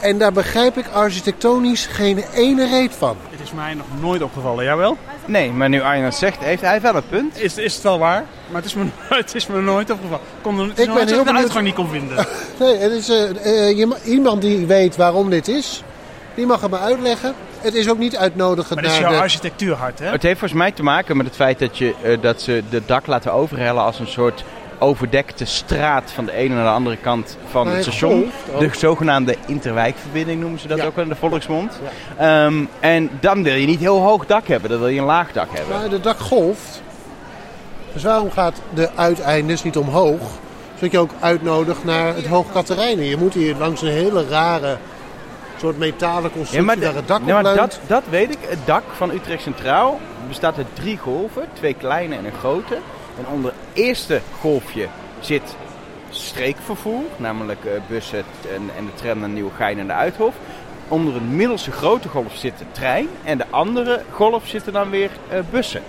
En daar begrijp ik architectonisch geen ene reet van. Het is mij nog nooit opgevallen. Jawel? Nee, maar nu Arjen zegt, heeft hij wel een punt. Is, is het wel waar? Maar het is me, het is me nooit opgevallen. Kom er, het is Ik ben dat heel ik de uitgang niet kon vinden. Nee, het is, je ma- iemand die weet waarom dit is, die mag het me uitleggen. Het is ook niet uitnodigend Maar dat is jouw de... architectuurhart, hè? Het heeft volgens mij te maken met het feit dat, je, eh, dat ze de dak laten overhellen als een soort overdekte straat van de ene naar de andere kant van het station. De zogenaamde interwijkverbinding noemen ze dat Ja. ook in de volksmond. Ehm, en dan wil je niet heel hoog dak hebben, dan wil je een laag dak hebben. Maar de dak golft. Dus waarom gaat de uiteindes niet omhoog? Zodat je ook uitnodigt naar het Hoog Katerijnen. Je moet hier langs een hele rare soort metalen constructie naar het dak nee, maar dat, dat weet ik. Het dak van Utrecht Centraal bestaat uit drie golven. Twee kleine en een grote. En onder het eerste golfje zit streekvervoer. Namelijk eh, bussen en, en de tram naar Nieuwegein en de Uithof. Onder een middelste grote golf zit de trein. En de andere golf zitten dan weer eh, bussen.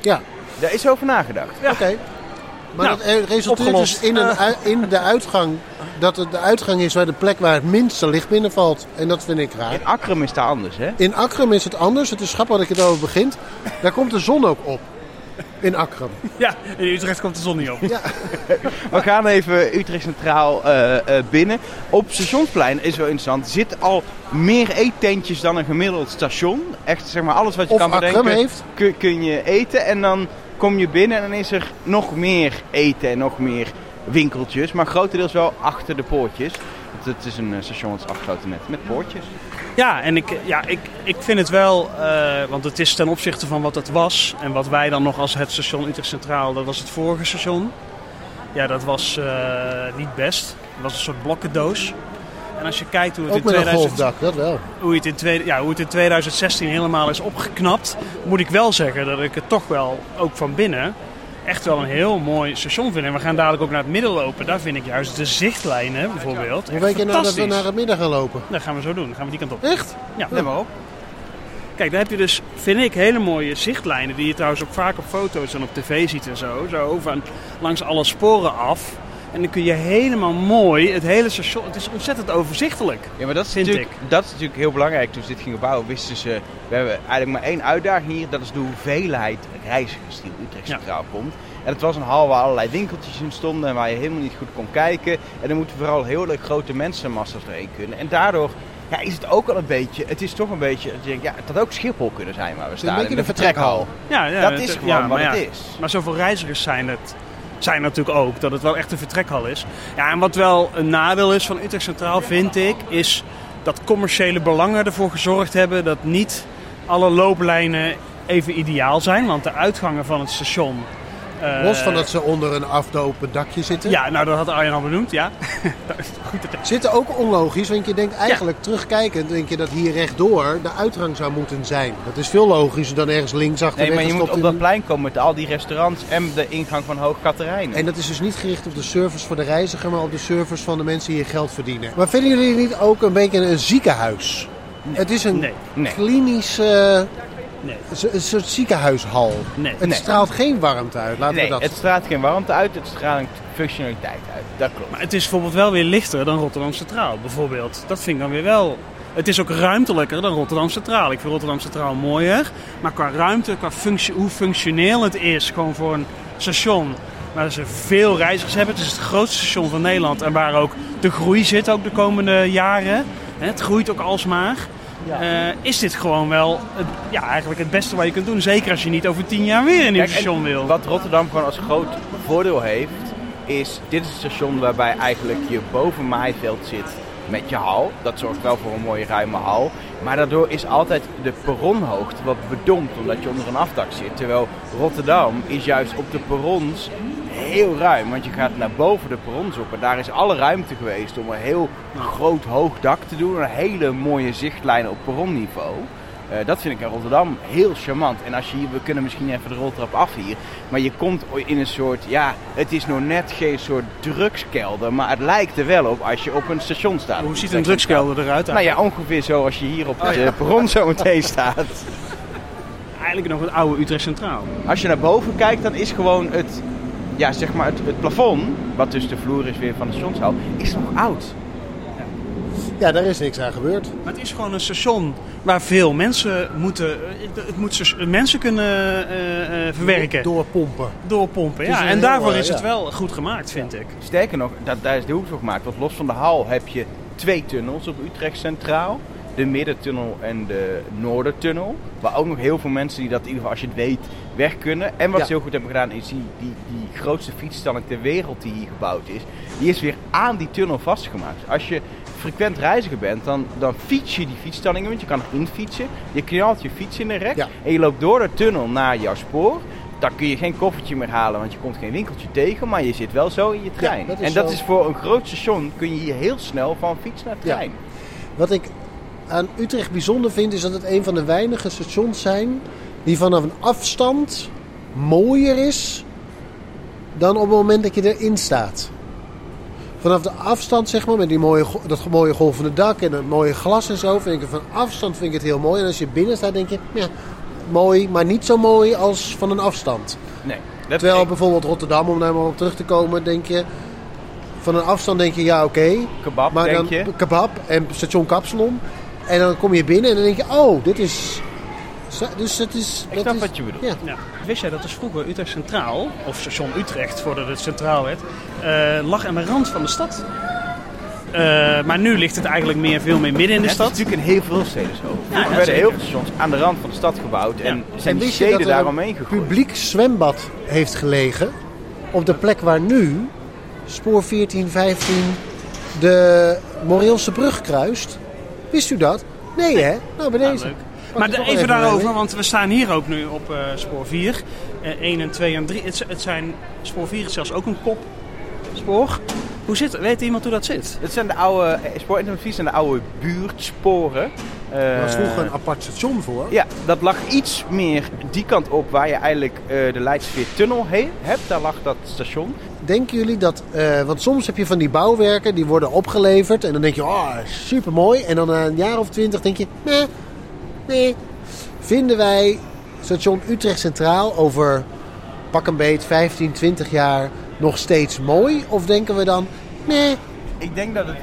Ja, Daar is over nagedacht. oké. Maar Nou, dat eh, resulteert opgelost. dus in, een, in de uitgang... dat het de uitgang is waar de plek waar het minste licht binnenvalt. En dat vind ik raar. In Akrum is het anders, hè? In Akrum is het anders. Het is grappig dat ik het over begint. Daar komt de zon ook op. In Akrum. Ja, in Utrecht komt de zon niet op. We gaan even Utrecht Centraal eh, eh, binnen. Op Stationsplein is wel interessant. Zit al meer eettentjes dan een gemiddeld station. Echt zeg maar alles wat je Of kan Akrum bedenken heeft. kun, kun je eten. En dan kom je binnen en dan is er nog meer eten en nog meer winkeltjes. Maar grotendeels wel achter de poortjes. Want Het is een eh, station dat is afgesloten met, met poortjes. Ja, en ik, ja, ik, ik vind het wel, eh, want het is ten opzichte van wat het was en wat wij dan nog als het station Utrecht Centraal, dat was het vorige station. Ja, dat was eh, niet best. Het was een soort blokkendoos. En als je kijkt hoe het, Ook in, met een 2000 golfdak, dat wel. hoe, het in ja, hoe het in 2016 helemaal is opgeknapt, moet ik wel zeggen dat ik het toch wel, ook van binnen, echt wel een heel mooi station vind. En we gaan dadelijk ook naar het midden lopen. Daar vind ik juist de zichtlijnen bijvoorbeeld. Hoe weet je nou dat we naar het midden gaan lopen? Dat gaan we zo doen. Dan gaan we die kant op. Echt? Ja, Let maar op. Kijk, daar heb je dus, vind ik, hele mooie zichtlijnen. Die je trouwens ook vaak op foto's en op tv ziet en zo. Zo van langs alle sporen af. En dan kun je helemaal mooi het hele station. Het is ontzettend overzichtelijk. Ja, maar dat is, Vind natuurlijk, dat is natuurlijk heel belangrijk. Toen ze dit gingen bouwen, wisten ze... We hebben eigenlijk maar één uitdaging hier. Dat is de hoeveelheid reizigers die in Utrecht Ja. Centraal komt. En het was een hal waar allerlei winkeltjes in stonden... en waar je helemaal niet goed kon kijken. En er moeten vooral heel erg grote mensenmassa's doorheen kunnen. En daardoor ja, is het ook wel een beetje... Het is toch een beetje... dat je denkt, Ja, het had ook Schiphol kunnen zijn waar we een staan. beetje in de vertrekhal. Ja, ja, Dat is gewoon ja, wat maar het is. Maar zoveel reizigers zijn het. Zijn natuurlijk ook dat het wel echt een vertrekhal is. Ja, en wat wel een nadeel is van Utrecht Centraal, vind ik, is dat commerciële belangen ervoor gezorgd hebben dat niet alle looplijnen even ideaal zijn. Want de uitgangen van het station. Eh, Los van dat ze onder een afdopend dakje zitten. Ja, nou dat had Arjen al benoemd, ja. Goed dat Zitten ook onlogisch, want je denkt eigenlijk terugkijkend, denk je dat hier rechtdoor de uitgang zou moeten zijn. Dat is veel logischer dan ergens links achter Nee, maar je moet op in- dat plein komen met al die restaurants en de ingang van Hoog Katerijnen. En dat is dus niet gericht op de service voor de reiziger, maar op de service van de mensen die hier geld verdienen. Maar vinden jullie niet ook een beetje een ziekenhuis? Het is een Nee, nee. klinisch, eh, Nee. een een soort ziekenhuishal. Nee. Het Nee. straalt geen warmte uit, laten Nee, we dat... het straalt geen warmte uit, het straalt functionaliteit uit. Dat klopt. Maar het is bijvoorbeeld wel weer lichter dan Rotterdam Centraal, bijvoorbeeld. Dat vind ik dan weer wel... Het is ook ruimtelijker dan Rotterdam Centraal. Ik vind Rotterdam Centraal mooier. Maar qua ruimte, qua functie, hoe functioneel het is, gewoon voor een station waar ze veel reizigers hebben. Het is het grootste station van Nederland en waar ook de groei zit ook de komende jaren. Hè, Het groeit ook alsmaar. Eh, is dit gewoon wel het, ja, eigenlijk het beste wat je kunt doen. Zeker als je niet over tien jaar weer een nieuw station wil. Wat Rotterdam gewoon als groot voordeel heeft, is dit is een station waarbij eigenlijk je boven maaiveld zit met je hal. Dat zorgt wel voor een mooie ruime hal. Maar daardoor is altijd de perronhoogte wat bedompt, omdat je onder een afdak zit. Terwijl Rotterdam is juist op de perrons heel ruim, want je gaat naar boven de perrons op. En daar is alle ruimte geweest om een heel groot hoog dak te doen. Een hele mooie zichtlijnen op perronniveau. Eh, dat vind ik in Rotterdam heel charmant. En als je hier, we kunnen misschien even de roltrap af hier. Maar je komt in een soort, ja, het is nog net geen soort drugskelder. Maar het lijkt er wel op als je op een station staat. Hoe ziet een drugskelder eruit? Nou ja, ongeveer zoals je hier op Oh, het ja. eh, perron zo meteen staat. Eigenlijk nog het oude Utrecht Centraal. Als je naar boven kijkt, dan is gewoon het, ja, zeg maar het, het plafond, wat dus de vloer is weer van de stationshal, is nog oud. Ja, daar is niks aan gebeurd. Maar het is gewoon een station waar veel mensen moeten, het moet mensen kunnen eh, eh, verwerken, Doorpompen. doorpompen. Ja, en heel, daarvoor eh, is het ja. wel goed gemaakt, vind ik. Sterker nog, dat, daar is de hoek voor gemaakt. Want los van de hal heb je twee tunnels op Utrecht Centraal. De middentunnel en de noordertunnel. Waar ook nog heel veel mensen die dat in ieder geval als je het weet weg kunnen. En wat Ja. ze heel goed hebben gedaan is die, die, die grootste fietsstalling ter wereld die hier gebouwd is. Die is weer aan die tunnel vastgemaakt. Als je frequent reiziger bent, dan, dan fiets je die fietsstallingen. Want je kan erin fietsen. Je knalt je fiets in de rek. Ja. En je loopt door de tunnel naar jouw spoor. Dan kun je geen koffertje meer halen, want je komt geen winkeltje tegen. Maar je zit wel zo in je trein. dat en dat zo. is voor een groot station kun je hier heel snel van fiets naar trein. Wat ik aan Utrecht bijzonder vind, is dat het een van de weinige stations zijn die vanaf een afstand mooier is dan op het moment dat je erin staat. Vanaf de afstand, zeg maar, met die mooie, dat mooie golvende dak en het mooie glas en zo, vind ik het van afstand vind ik het heel mooi. En als je binnen staat, denk je, ja, mooi, maar niet zo mooi als van een afstand. Nee. Dat Terwijl ik- bijvoorbeeld Rotterdam, om daar maar op terug te komen, denk je, van een afstand denk je, ja, oké. kebab, Maar denk dan je. kebab en station Kapsalon. En dan kom je binnen en dan denk je, oh, dit is... Dus het is... Ik dat snap is, wat je bedoelt. Ja. Ja. Wist jij dat dus vroeger Utrecht Centraal, of station Utrecht voordat het centraal werd, eh, lag aan de rand van de stad? Eh, maar nu ligt het eigenlijk meer, veel meer midden in de Het is stad. natuurlijk in heel veel steden zo. Ja, werden zeker. heel veel stations aan de rand van de stad gebouwd. En zijn En die wist je steden dat er daaromheen een gegooid. publiek zwembad heeft gelegen op de plek waar nu spoor 14, 15 de Moreelse brug kruist? Wist u dat? Nee, hè? Nou, bij Ja, deze. leuk. Maar de- even daarover, want we staan hier ook nu op eh, spoor 4. Eh 1 en 2 en 3. Het, zijn, spoor 4 is zelfs ook een kopspoor. Hoe zit, weet iemand hoe dat zit? Het zijn de oude, eh, spoorintervies zijn de oude buurtsporen. Er was Eh, vroeger een apart station voor. Ja, dat lag iets meer die kant op waar je eigenlijk eh, de Leidsveertunnel heen hebt. Daar lag dat station. Denken jullie dat, eh, want soms heb je van die bouwwerken die worden opgeleverd en dan denk je, oh, super mooi. En dan na een jaar of twintig denk je, nee, nee. Vinden wij station Utrecht Centraal over pak een beet 15, 20 jaar nog steeds mooi? Of denken we dan, nee, Ik denk dat het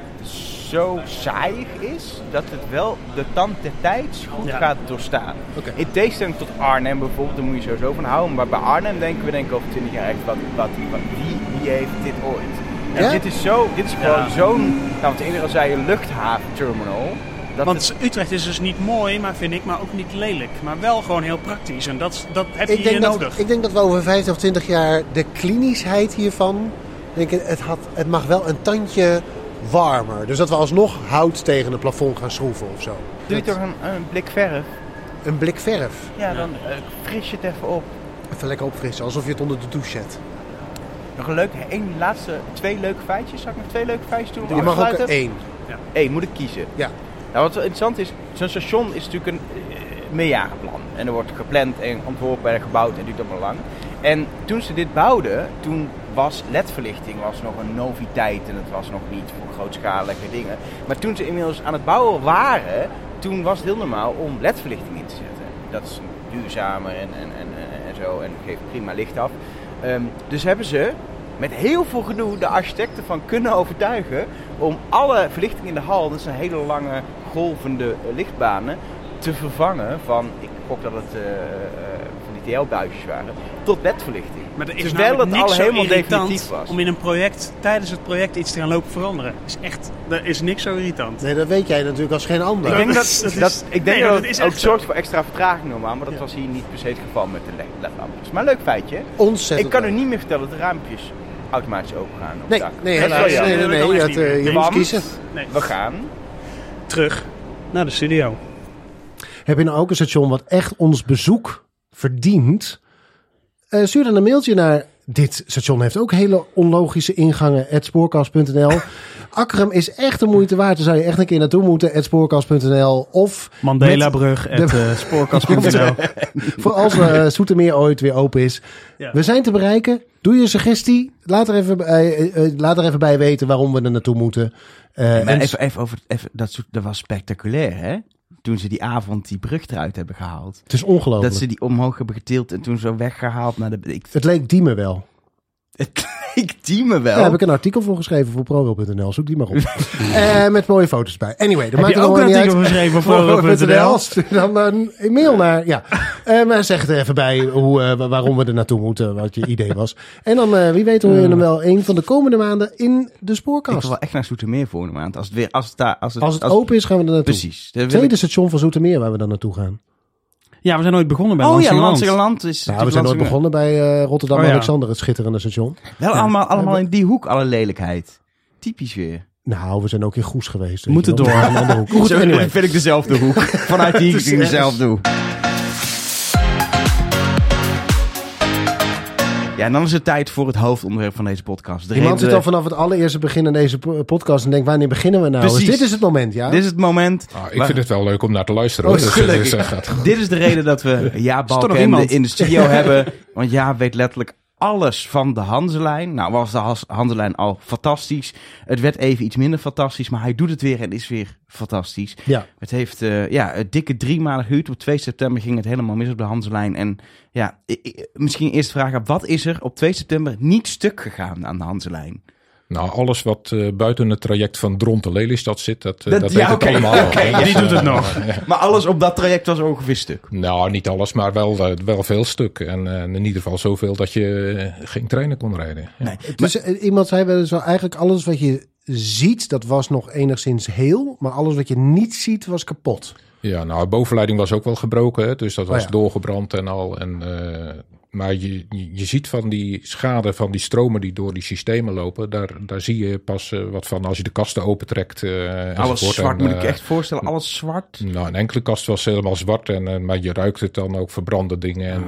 zo saaiig is dat het wel de tand der tijds goed Ja. gaat doorstaan. Oké. In tegenstelling tot Arnhem bijvoorbeeld, daar moet je sowieso van houden. Maar bij Arnhem denken we denk ik over 20 jaar echt, wat, wat, wat, wie, wie heeft dit ooit? En Ja? dit is, zo, dit is gewoon Ja. zo'n, nou wat de ene al zei, een luchthaventerminal. Dat het- Want Utrecht is dus niet mooi, maar vind ik, maar ook niet lelijk. Maar wel gewoon heel praktisch. En dat, dat heb je ik hier dat, nodig. ik denk dat we over 15 of 20 jaar de klinischheid hiervan, denk ik, het, had, het mag wel een tandje warmer. Dus dat we alsnog hout tegen het plafond gaan schroeven of zo. Doe je Dat- toch een, een blik verf? Een blik verf. Ja, dan eh, fris je het even op. Even lekker opfrissen, alsof je het onder de douche zet. Nog een leuk, één laatste, twee leuke feitjes. Zal ik nog twee leuke feitjes doen? Je mag ook één. Eén, moet ik kiezen. Ja. Nou, wat interessant is, zo'n station is natuurlijk een eh, meerjarenplan. En er wordt gepland en ontworpen en gebouwd en duurt allemaal lang. En toen ze dit bouwden, toen was ledverlichting was nog een noviteit en het was nog niet voor grootschalige dingen. Maar toen ze inmiddels aan het bouwen waren, toen was het heel normaal om ledverlichting in te zetten. Dat is duurzamer en, en, en, en- en zo en geeft prima licht af. Ehm, dus hebben ze met heel veel gedoe de architecten van kunnen overtuigen om alle verlichting in de hal, dat zijn hele lange golvende lichtbanen, te vervangen van, ik gok dat het eh, eh, van die TL-buisjes waren, tot ledverlichting. Maar er is Terwijl het niks al helemaal definitief was. om in een project, tijdens het project iets te gaan lopen veranderen. Is echt, er is niks zo irritant. Nee, dat weet jij natuurlijk als geen ander. Ik denk dat dat, ik denk nee, dat dat het is ook zorgt voor extra vertraging normaal, maar dat was hier niet per se het geval met de led- ledlampjes. Maar leuk feitje. Ontzettend Ik kan u niet meer vertellen dat de raampjes automatisch open gaan op Nee, dak. nee, helaas. Nee, nee, dat nee. kan dat, echt eh, niet. je moet kiezen. Nee. We gaan Terug naar de studio. Heb je nou ook een station wat echt ons bezoek verdient? Eh, stuur dan een mailtje naar dit station heeft ook hele onlogische ingangen. Spoorkast.nl. Akkrum is echt de moeite waard. Daar zou je echt een keer naartoe moeten. Spoorkast.nl. Of Mandela-brug, eh, spoorkast.nl. voor als uh, Soetermeer ooit weer open is. Ja. We zijn te bereiken. Doe je suggestie. Laat er even, bij- eh, eh, laat er even bij weten waarom we er naartoe moeten. Eh, Maar en even, even over, even, dat, dat was spectaculair, hè? Toen ze die avond die brug eruit hebben gehaald. het is ongelooflijk. Dat ze die omhoog hebben getild en toen zo weggehaald naar de... Ik, Het leek Diemen wel. ik die me wel. Daar heb ik een artikel voor geschreven voor ProRail.nl. Zoek die maar op. Eh, met mooie foto's bij. Anyway, dat maakt je er ook een artikel geschreven voor ProRail.nl. Stuur dan een mail naar. Ja. Eh, maar zeg er even bij hoe, eh, wa- waarom we er naartoe moeten. Wat je idee was. En dan, wie weet, hoor je hem wel een van de komende maanden in de ik spoorkast. wil wel echt naar Zoetermeer volgende maand. Als het weer, als het daar, als het, Als het open is, gaan we er naartoe. Precies. Tweede ik- station van Zoetermeer waar we dan naartoe gaan. Ja, we zijn ooit begonnen bij Oh ja, Lansingerland. Lansingerland is. Nou, we zijn nooit begonnen bij eh, Rotterdam-Alexander, het schitterende station. Wel Ja. allemaal, allemaal in die hoek, alle lelijkheid. Typisch weer. Nou, we zijn ook in Goes geweest. weet Moeten door. Een andere hoek. Goed, Zo anyway. vind ik dezelfde hoek. Vanuit die ik dezelfde doe. Ja, en dan is het tijd voor het hoofdonderwerp van deze podcast. De Iemand zit al vanaf het allereerste begin in deze po- podcast en denkt, wanneer beginnen we nou? Dus Precies. dit is het moment, ja? Dit is het moment. Ah, ik waar- vind het wel leuk om naar te luisteren. Oh, hoor. Dus, gelukkig. dus, eh, gaat- Dit is de reden dat we Ja toch Balkende in de studio hebben. Want Ja weet letterlijk alles van de Hanselijn. Nou was de Hanselijn al fantastisch. Het werd even iets minder fantastisch, maar hij doet het weer en is weer fantastisch. Ja. Het heeft eh, ja, een dikke drie maanden gehuurd. Op 2 september ging het helemaal mis op de Hanselijn. En ja, misschien eerst vragen, wat is er op 2 september niet stuk gegaan aan de Hanselijn? Nou, alles wat eh, buiten het traject van Dronten Lelystad zit, dat, eh, Dat- dat, ja, deed het oké, allemaal. ja, Dus, die doet het nog. Maar alles op dat traject was ongeveer stuk. Nou, niet alles, maar wel, eh, wel veel stuk. En eh, in ieder geval zoveel dat je geen treinen kon rijden. Ja. Nee. Dus iemand zei wel zo, eigenlijk alles wat je ziet, dat was nog enigszins heel, maar alles wat je niet ziet, was kapot. Ja, nou, bovenleiding was ook wel gebroken, dus dat was ja. doorgebrand en al. En, eh, maar je, je, ziet van die schade van die stromen die door die systemen lopen, daar, daar zie je pas eh, wat van als je de kasten opentrekt. eh Alles zwart, En, moet ik eh, echt voorstellen. Alles zwart. Nou, een enkele kast was helemaal zwart, en, maar je ruikt het dan ook verbrande dingen. En,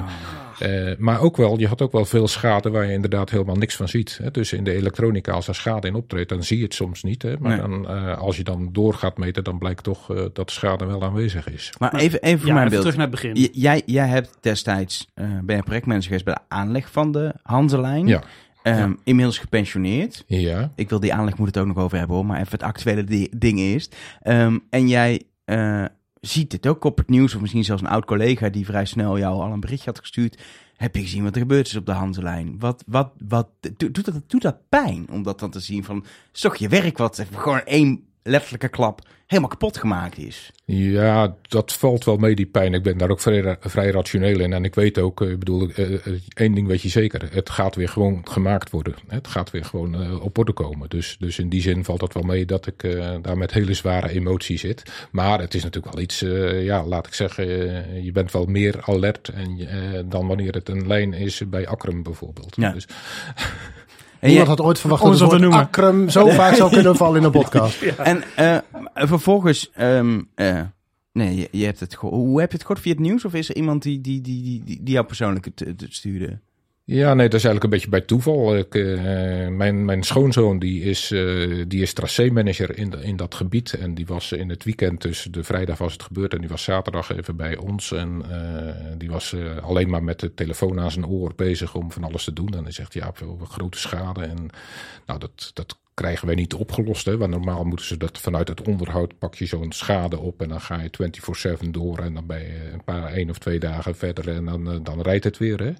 eh, maar ook wel, je had ook wel veel schade waar je inderdaad helemaal niks van ziet. Hè? Dus in de elektronica, als er schade in optreedt, dan zie je het soms niet. Hè? Maar Nee. dan, eh, als je dan door gaat meten, dan blijkt toch eh, dat de schade wel aanwezig is. Maar even, even voor Ja, mijn even beeld. terug naar het begin. J- Jij, jij hebt destijds, eh ben je projectmanager geweest bij de aanleg van de Hanselijn. Ja. Ehm, Inmiddels gepensioneerd. Ja, Ik wil die aanleg moet het ook nog over hebben hoor, maar even het actuele di- ding eerst. Ehm, en jij eh, ziet dit ook op het nieuws, of misschien zelfs een oud collega die vrij snel jou al een berichtje had gestuurd. Heb je gezien wat er gebeurd is op de Hanselijn? Wat, wat, wat, do- doet, dat, doet dat pijn om dat dan te zien van, is je werk wat gewoon één letterlijke klap helemaal kapot gemaakt is? ja, dat valt wel mee, die pijn. Ik ben daar ook vrij, vrij rationeel in. En ik weet ook, eh, ik bedoel, eh, eh, één ding weet je zeker. Het gaat weer gewoon gemaakt worden. Het gaat weer gewoon op orde komen. Dus, dus in die zin valt dat wel mee dat ik daar met hele zware emotie zit. Maar het is natuurlijk wel iets, ja, laat ik zeggen, je bent wel meer alert en, dan wanneer het een lijn is bij Akrum bijvoorbeeld. Ja. Dus, En Niemand had ooit verwacht dat het noemen. Akrum zo vaak zou kunnen vallen in een podcast. En eh, vervolgens, ehm, eh, nee, je, je hebt het hoe heb je het gehoord via het nieuws? Of is er iemand die, die, die, die, die, die jou persoonlijk het, het stuurde? Ja, nee, dat is eigenlijk een beetje bij toeval. Ik, eh, mijn, mijn schoonzoon die is, eh, die is tracé-manager in, in dat gebied. En die was in het weekend, dus de vrijdag was het gebeurd. En die was zaterdag even bij ons. En eh, die was alleen maar met de telefoon aan zijn oor bezig om van alles te doen. En hij zegt, ja, veel grote schade. En nou, dat, dat krijgen wij niet opgelost. Hè? Want normaal moeten ze dat vanuit het onderhoud pak je zo'n schade op. En dan ga je 24-7 door. En dan ben je een paar, één of twee dagen verder. En dan, eh, dan rijdt het weer. Hè?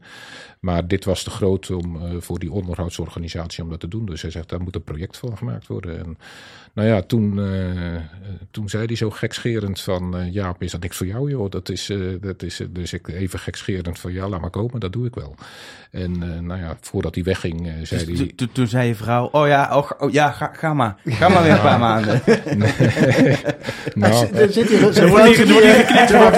Maar dit was te groot om, eh, voor die onderhoudsorganisatie om dat te doen. Dus hij zegt, daar moet een project van gemaakt worden. En nou ja, toen, eh, eh, toen zei hij zo gekscherend van... eh Jaap, is dat niks voor jou, joh? Dat is, eh, dat is, dus ik even gekscherend van... Ja, laat maar komen, dat doe ik wel. En eh, nou ja, voordat hij wegging, eh, zei Dus hij... to- to- toen zei je vrouw, oh ja, och, Oh ja, ga, ga maar. Ga maar weer een paar maanden. nou, Er zit hier Er zo'n wordt hier, er geknipt op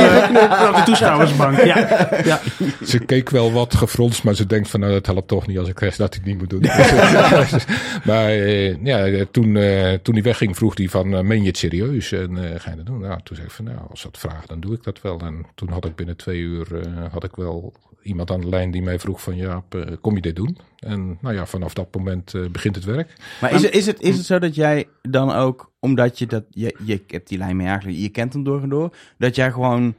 de, toeschouwersbank. Ja. Ja. ze keek wel wat gefronst, maar ze denkt van nou, dat helpt toch niet als ik zeg dat ik niet moet doen. maar eh, ja, toen, eh, toen hij wegging vroeg hij van, eh, meen je het serieus? En eh, ga je dat doen? Nou, toen zei ik van, nou, als dat vragen, dan doe ik dat wel. En toen had ik binnen twee uur, eh, had ik wel iemand aan de lijn die mij vroeg van, ja, kom je dit doen? En nou ja, vanaf dat moment begint het werk. Maar is het, is, het, is het zo dat jij dan ook, omdat je dat, je, je hebt die lijn mee eigenlijk, je kent hem door en door, dat jij gewoon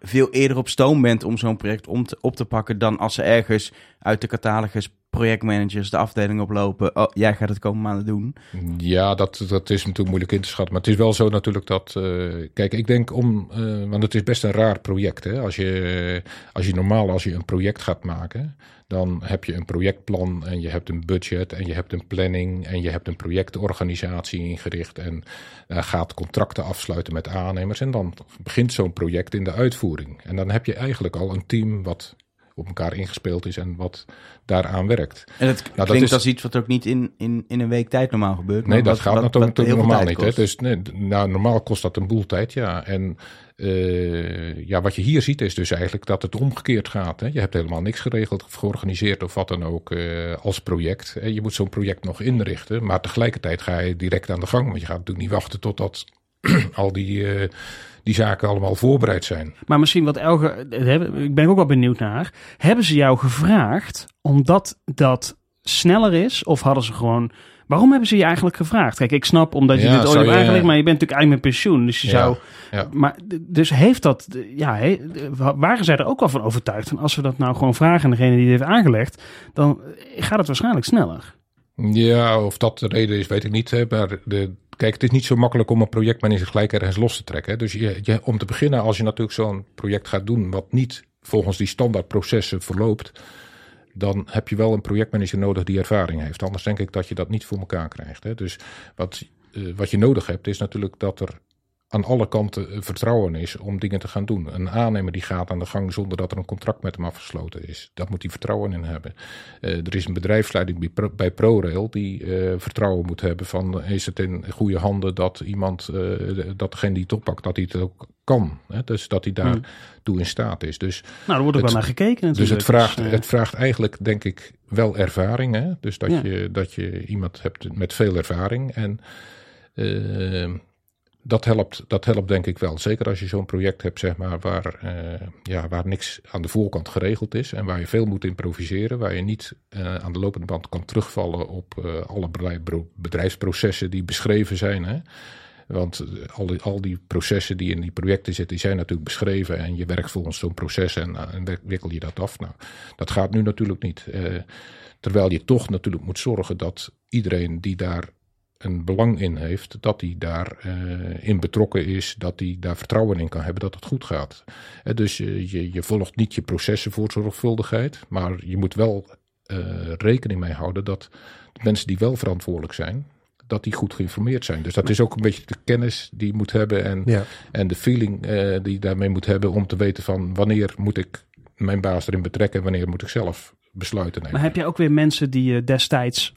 veel eerder op stoom bent om zo'n project om op te pakken dan als ze ergens uit de catalogus projectmanagers de afdeling oplopen. Oh, jij gaat het komende maanden doen. Ja, dat, dat is natuurlijk moeilijk in te schatten. Maar het is wel zo natuurlijk dat. eh, kijk, ik denk om. eh, want het is best een raar project. Hè? Als, je, als je normaal als je een project gaat maken. Dan heb je een projectplan en je hebt een budget en je hebt een planning en je hebt een projectorganisatie ingericht en gaat contracten afsluiten met aannemers. En dan begint zo'n project in de uitvoering. En dan heb je eigenlijk al een team wat op elkaar ingespeeld is en wat daaraan werkt. En het dat klinkt is- als iets wat ook niet in, in, in een week tijd normaal gebeurt. Nee, dat wat- gaat wat- natuurlijk wat normaal niet. Hè? Dus nee, nou, normaal kost dat een boel tijd, ja. En eh, ja, wat je hier ziet is dus eigenlijk dat het omgekeerd gaat. Hè? Je hebt helemaal niks geregeld of georganiseerd of wat dan ook eh, als project. Hè? Je moet zo'n project nog inrichten, maar tegelijkertijd ga je direct aan de gang. Want je gaat natuurlijk niet wachten totdat al die, eh, die zaken allemaal voorbereid zijn. Maar misschien wat Elge, eh, ik ben ook wel benieuwd naar. Hebben ze jou gevraagd omdat dat sneller is? Of hadden ze gewoon. Waarom hebben ze je eigenlijk gevraagd? Kijk, ik snap omdat je Ja, dit ooit hebt aangelegd, maar je bent natuurlijk eigenlijk met pensioen. Dus je Ja, zou. ja. Maar dus heeft dat. Ja, he- waren zij er ook al van overtuigd? En als we dat nou gewoon vragen aan degene die dit heeft aangelegd, dan gaat het waarschijnlijk sneller. Ja, of dat de reden is, weet ik niet. Hè. Maar de, kijk, het is niet zo makkelijk om een projectmanager gelijk ergens los te trekken. Dus je, je, om te beginnen, als je natuurlijk zo'n project gaat doen... wat niet volgens die standaardprocessen verloopt... dan heb je wel een projectmanager nodig die ervaring heeft. Anders denk ik dat je dat niet voor elkaar krijgt. Hè. Dus wat, eh, wat je nodig hebt, is natuurlijk dat er aan alle kanten eh, vertrouwen is om dingen te gaan doen. Een aannemer die gaat aan de gang zonder dat er een contract met hem afgesloten is. Daar moet hij vertrouwen in hebben. Eh, er is een bedrijfsleiding bij, Pro- bij ProRail die eh, vertrouwen moet hebben van is het in goede handen dat iemand, eh, dat degene die het oppakt, dat hij het ook kan. Hè? Dus dat hij daartoe in staat is. Dus, Nou, er wordt ook Het- wel naar gekeken dus natuurlijk. het, vraagt, het vraagt eigenlijk, denk ik, wel ervaring. Hè? Dus dat, Ja. je, dat je iemand hebt met veel ervaring. En dat, helpt, dat helpt denk ik wel. Zeker als je zo'n project hebt, zeg maar, waar, eh, ja, waar niks aan de voorkant geregeld is. En waar je veel moet improviseren. Waar je niet eh, aan de lopende band kan terugvallen op eh, alle bedrijf- bedrijfsprocessen die beschreven zijn. Hè? Want al die, al die processen die in die projecten zitten, die zijn natuurlijk beschreven. En je werkt volgens zo'n proces en, en wikkel je dat af. Nou, dat gaat nu natuurlijk niet. Terwijl je toch natuurlijk moet zorgen dat iedereen die daar een belang in heeft, dat hij daar eh, in betrokken is, dat hij daar vertrouwen in kan hebben dat het goed gaat. Eh, dus je, je, je volgt niet je processen voor zorgvuldigheid, maar je moet wel eh, rekening mee houden dat de mensen die wel verantwoordelijk zijn, dat die goed geïnformeerd zijn. Dus dat is ook een beetje de kennis die je moet hebben en, Ja. en de feeling eh, die je daarmee moet hebben om te weten van wanneer moet ik mijn baas erin betrekken en wanneer moet ik zelf besluiten nemen. Maar heb je ook weer mensen die je destijds eh,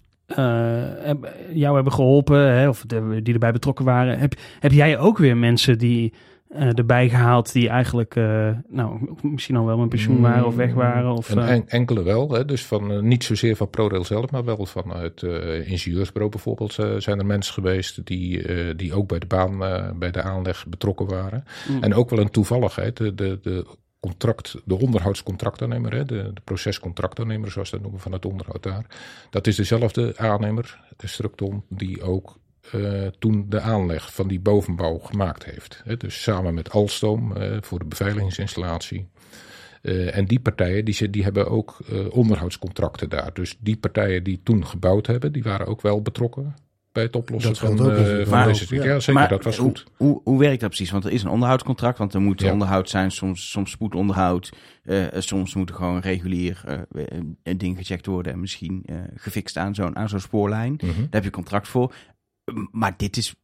jou hebben geholpen, hè, of de- die erbij betrokken waren? Heb, heb jij ook weer mensen die eh, erbij gehaald die eigenlijk, eh, nou, misschien al wel met pensioen waren of weg waren? Of, eh, en- enkele wel, hè? dus van, eh, niet zozeer van ProRail zelf, maar wel vanuit eh ingenieursbureau bijvoorbeeld eh, zijn er mensen geweest die, eh, die ook bij de baan, eh, bij de aanleg betrokken waren. Mm. En ook wel een toevalligheid, de, de, de contract, de onderhoudscontractaannemer, de, de procescontractaannemer zoals dat noemen van het onderhoud daar. Dat is dezelfde aannemer, de Structon, die ook eh, toen de aanleg van die bovenbouw gemaakt heeft. Hè. Dus samen met Alstom eh, voor de beveiligingsinstallatie. Eh, en die partijen die, die hebben ook onderhoudscontracten daar. Dus die partijen die toen gebouwd hebben, die waren ook wel betrokken bij het oplossen Dat van, eh, natuurlijk van wel. deze Ja. Ja, zeker, Maar dat was hoe, goed. Hoe, hoe werkt dat precies? Want er is een onderhoudscontract, want er moet Ja. onderhoud zijn, soms, soms spoedonderhoud. eh, soms moet er gewoon regulier eh, een ding gecheckt worden en misschien eh, gefixt aan zo'n aan zo'n spoorlijn. Mhm. Daar heb je contract voor. Maar dit is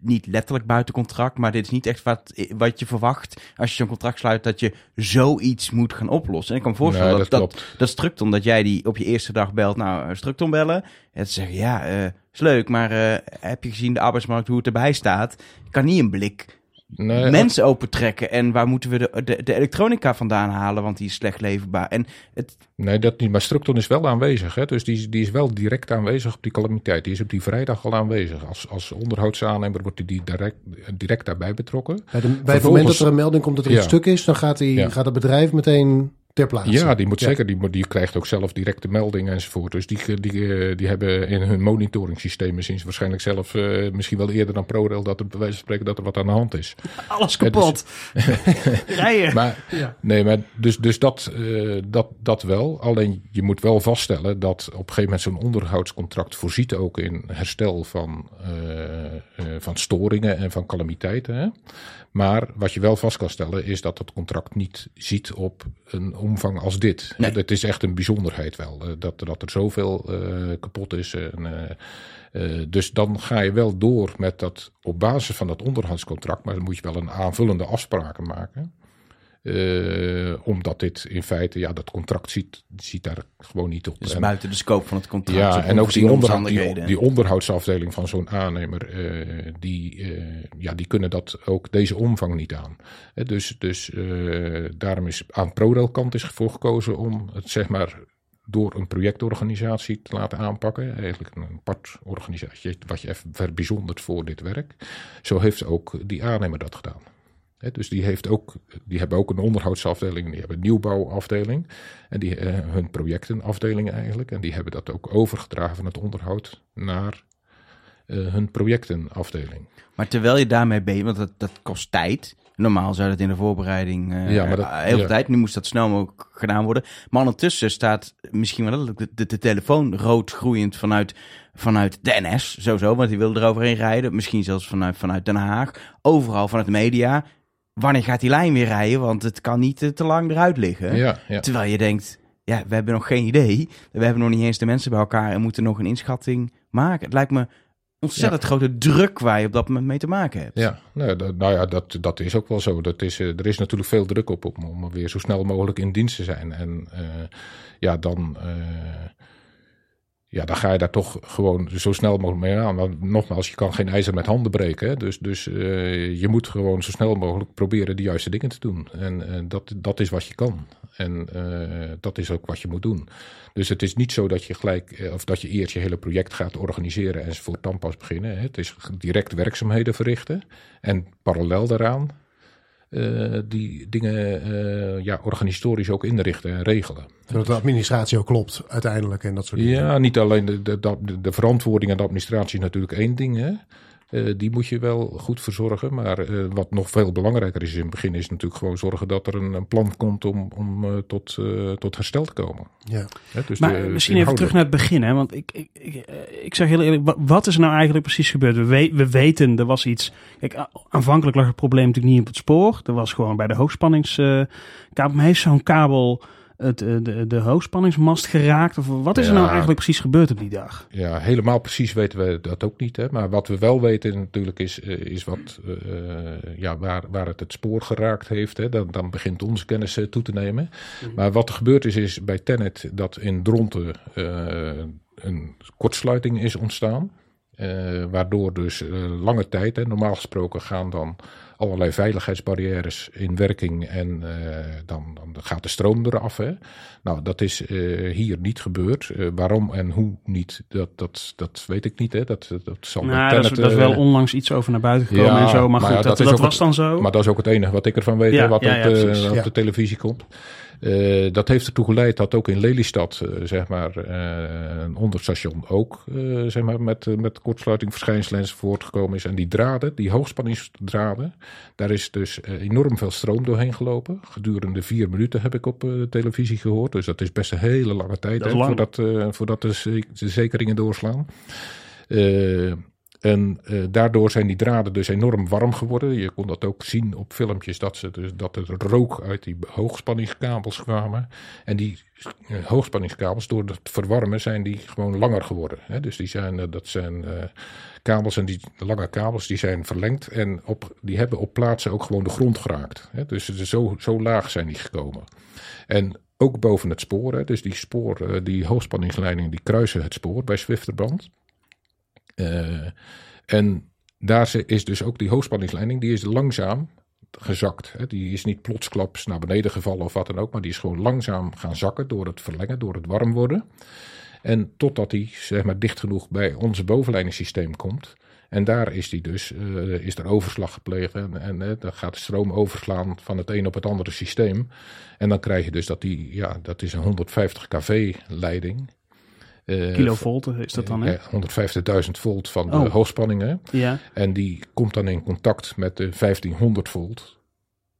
niet letterlijk buiten contract, maar dit is niet echt wat, wat je verwacht als je zo'n contract sluit, dat je zoiets moet gaan oplossen. En ik kan me voorstellen Nee, dat, dat dat, dat, Structon, dat jij die op je eerste dag belt, nou, Structon bellen, en zeggen, ja, eh, is leuk, maar eh, heb je gezien de arbeidsmarkt, hoe het erbij staat? Ik kan niet een blik Nee, mensen opentrekken en waar moeten we de, de, de elektronica vandaan halen, want die is slecht leverbaar. En het, Nee, dat niet. Maar Structon is wel aanwezig. Hè? Dus die, die is wel direct aanwezig op die calamiteit. Die is op die vrijdag al aanwezig. Als, als onderhoudsaannemer wordt die, die direct, direct daarbij betrokken. Bij, de, bij het moment dat er een melding komt dat er Ja. iets stuk is, dan gaat, die, Ja. gaat het bedrijf meteen ter plaatse. Ja, die moet Ja. zeker. Die, die krijgt ook zelf directe meldingen enzovoort. Dus die, die, eh, die hebben in hun monitoringsystemen sinds waarschijnlijk zelf eh, misschien wel eerder dan ProRail dat er bij wijze van spreken dat er wat aan de hand is. Alles kapot. Rijden. Maar, Ja. nee, maar dus, dus dat, eh, dat, dat wel. Alleen je moet wel vaststellen dat op een gegeven moment zo'n onderhoudscontract voorziet ook in herstel van, eh, eh, van storingen en van calamiteiten. Hè? Maar wat je wel vast kan stellen is dat dat contract niet ziet op een omvang als dit. Nee. Het is echt een bijzonderheid wel, eh, dat, dat er zoveel eh, kapot is. En, eh, dus dan ga je wel door met dat op basis van dat onderhoudscontract, maar dan moet je wel een aanvullende afspraken maken. Eh, omdat dit in feite, ja, dat contract ziet, ziet daar gewoon niet op. dus En- buiten de scope van het contract. ja, en ook die, onvoorziene onderhoud, die, omstandigheden. die onderhoudsafdeling van zo'n aannemer, eh, die, eh, ja, die kunnen dat ook deze omvang niet aan. Dus dus daarom is aan ProRail kant is voor gekozen om het zeg maar door een projectorganisatie te laten aanpakken. Eigenlijk een apart organisatie, wat je even verbijzondert voor dit werk. Zo heeft ook die aannemer dat gedaan. Dus die, heeft ook, die hebben ook een onderhoudsafdeling, die hebben een nieuwbouwafdeling. En die, eh, hun projectenafdeling eigenlijk. En die hebben dat ook overgedragen van het onderhoud naar eh, hun projectenafdeling. Maar terwijl je daarmee bezig want dat, dat kost tijd. Normaal zou dat in de voorbereiding eh, Ja, maar dat- heel veel ja. tijd. Nu moest dat snel mogelijk gedaan worden. Maar ondertussen staat misschien wel de, de telefoon rood groeiend vanuit, vanuit de NS. Sowieso, want die wil eroverheen rijden. Misschien zelfs vanuit, vanuit Den Haag. Overal vanuit de media. Wanneer gaat die lijn weer rijden? Want het kan niet eh, te lang eruit liggen. Ja, ja. Terwijl je denkt, ja, we hebben nog geen idee. We hebben nog niet eens de mensen bij elkaar en moeten nog een inschatting maken. Het lijkt me ontzettend grote druk waar je op dat moment mee te maken hebt. Ja, nou, dat, nou ja, dat, dat is ook wel zo. Dat is, eh, er is natuurlijk veel druk op om, om weer zo snel mogelijk in dienst te zijn. En eh, ja, dan, ja, dan ga je daar toch gewoon zo snel mogelijk mee aan. Want nogmaals, je kan geen ijzer met handen breken. Hè? Dus, dus eh, je moet gewoon zo snel mogelijk proberen de juiste dingen te doen. En eh, dat, dat is wat je kan. En eh, dat is ook wat je moet doen. Dus het is niet zo dat je gelijk, of dat je eerst je hele project gaat organiseren enzovoort dan pas beginnen. Hè. Het is direct werkzaamheden verrichten en parallel daaraan eh, die dingen eh, ja, organisatorisch ook inrichten en regelen. Zodat de administratie ook klopt uiteindelijk en dat soort dingen. Ja, niet alleen de, de, de, de verantwoording en de administratie is natuurlijk één ding. Hè. Eh, die moet je wel goed verzorgen. Maar eh, wat nog veel belangrijker is in het begin, is natuurlijk gewoon zorgen dat er een, een plan komt om, om eh, tot, eh, tot herstel te komen. Ja. Hè, dus Maar de- misschien even terug naar het begin, hè? Want ik, ik, ik, ik zeg heel eerlijk, wa- wat is er nou eigenlijk precies gebeurd? We, we, we weten, er was iets. Kijk, aanvankelijk lag het probleem natuurlijk niet op het spoor. Er was gewoon bij de hoogspanningskabel. maar heeft zo'n kabel het, eh, de, de hoogspanningsmast geraakt? Of wat is er nou eigenlijk precies gebeurd op die dag? Ja, helemaal precies weten we dat ook niet. Hè? Maar wat we wel weten natuurlijk is, eh, is wat, eh, ja, waar, waar het het spoor geraakt heeft. Hè? Dan, dan begint onze kennis toe te nemen. Maar wat er gebeurd is, is bij Tenet dat in Dronten een kortsluiting is ontstaan. Waardoor dus lange tijd, hè, normaal gesproken gaan dan allerlei veiligheidsbarrières in werking en eh, dan, dan gaat de stroom eraf. Hè. Nou, dat is eh, hier niet gebeurd. Eh, waarom en hoe niet, dat, dat, dat weet ik niet. Hè. Dat, dat zal Nou, dat is, dat is wel onlangs iets over naar buiten gekomen ja, en zo. Maar maar goed, ja, dat, dat was het- dan zo. Maar dat is ook het enige wat ik ervan weet, Ja, hè, wat ja, op, de, op de televisie komt. Eh, dat heeft ertoe geleid dat ook in Lelystad, eh, zeg maar, eh, een onderstation ook, zeg maar, met, met kortsluiting, verschijnselen enzovoort gekomen is. En die draden, die hoogspanningsdraden, daar is dus enorm veel stroom doorheen gelopen. Gedurende vier minuten heb ik op de televisie gehoord. Dus dat is best een hele lange tijd hè, lang. voordat, voordat de, de zekeringen doorslaan. En eh, daardoor zijn die draden dus enorm warm geworden. Je kon dat ook zien op filmpjes dat, ze dus, dat er rook uit die hoogspanningskabels kwamen. En die eh, hoogspanningskabels, door het verwarmen, zijn die gewoon langer geworden. Hè? Dus die zijn, eh, dat zijn kabels en die lange kabels die zijn verlengd. En op, die hebben op plaatsen ook gewoon de grond geraakt. Hè? Dus zo, zo laag zijn die gekomen. En ook boven het spoor. Hè? Dus die spoor, die hoogspanningsleidingen die kruisen het spoor bij Zwifterband. Eh, en daar is dus ook die hoogspanningsleiding, die is langzaam gezakt. Hè. Die is niet plotsklaps naar beneden gevallen of wat dan ook, maar die is gewoon langzaam gaan zakken door het verlengen, door het warm worden. En totdat die zeg maar dicht genoeg bij ons bovenleidingssysteem komt. En daar is die dus, eh, is er overslag gepleegd en, en dan gaat de stroom overslaan van het een op het andere systeem. En dan krijg je dus dat die, ja, dat is een 150 kV leiding. Eh, Kilovolt is dat dan, hè? eh, 150.000 volt van de Oh. hoogspanningen. Ja. En die komt dan in contact met de 1500 volt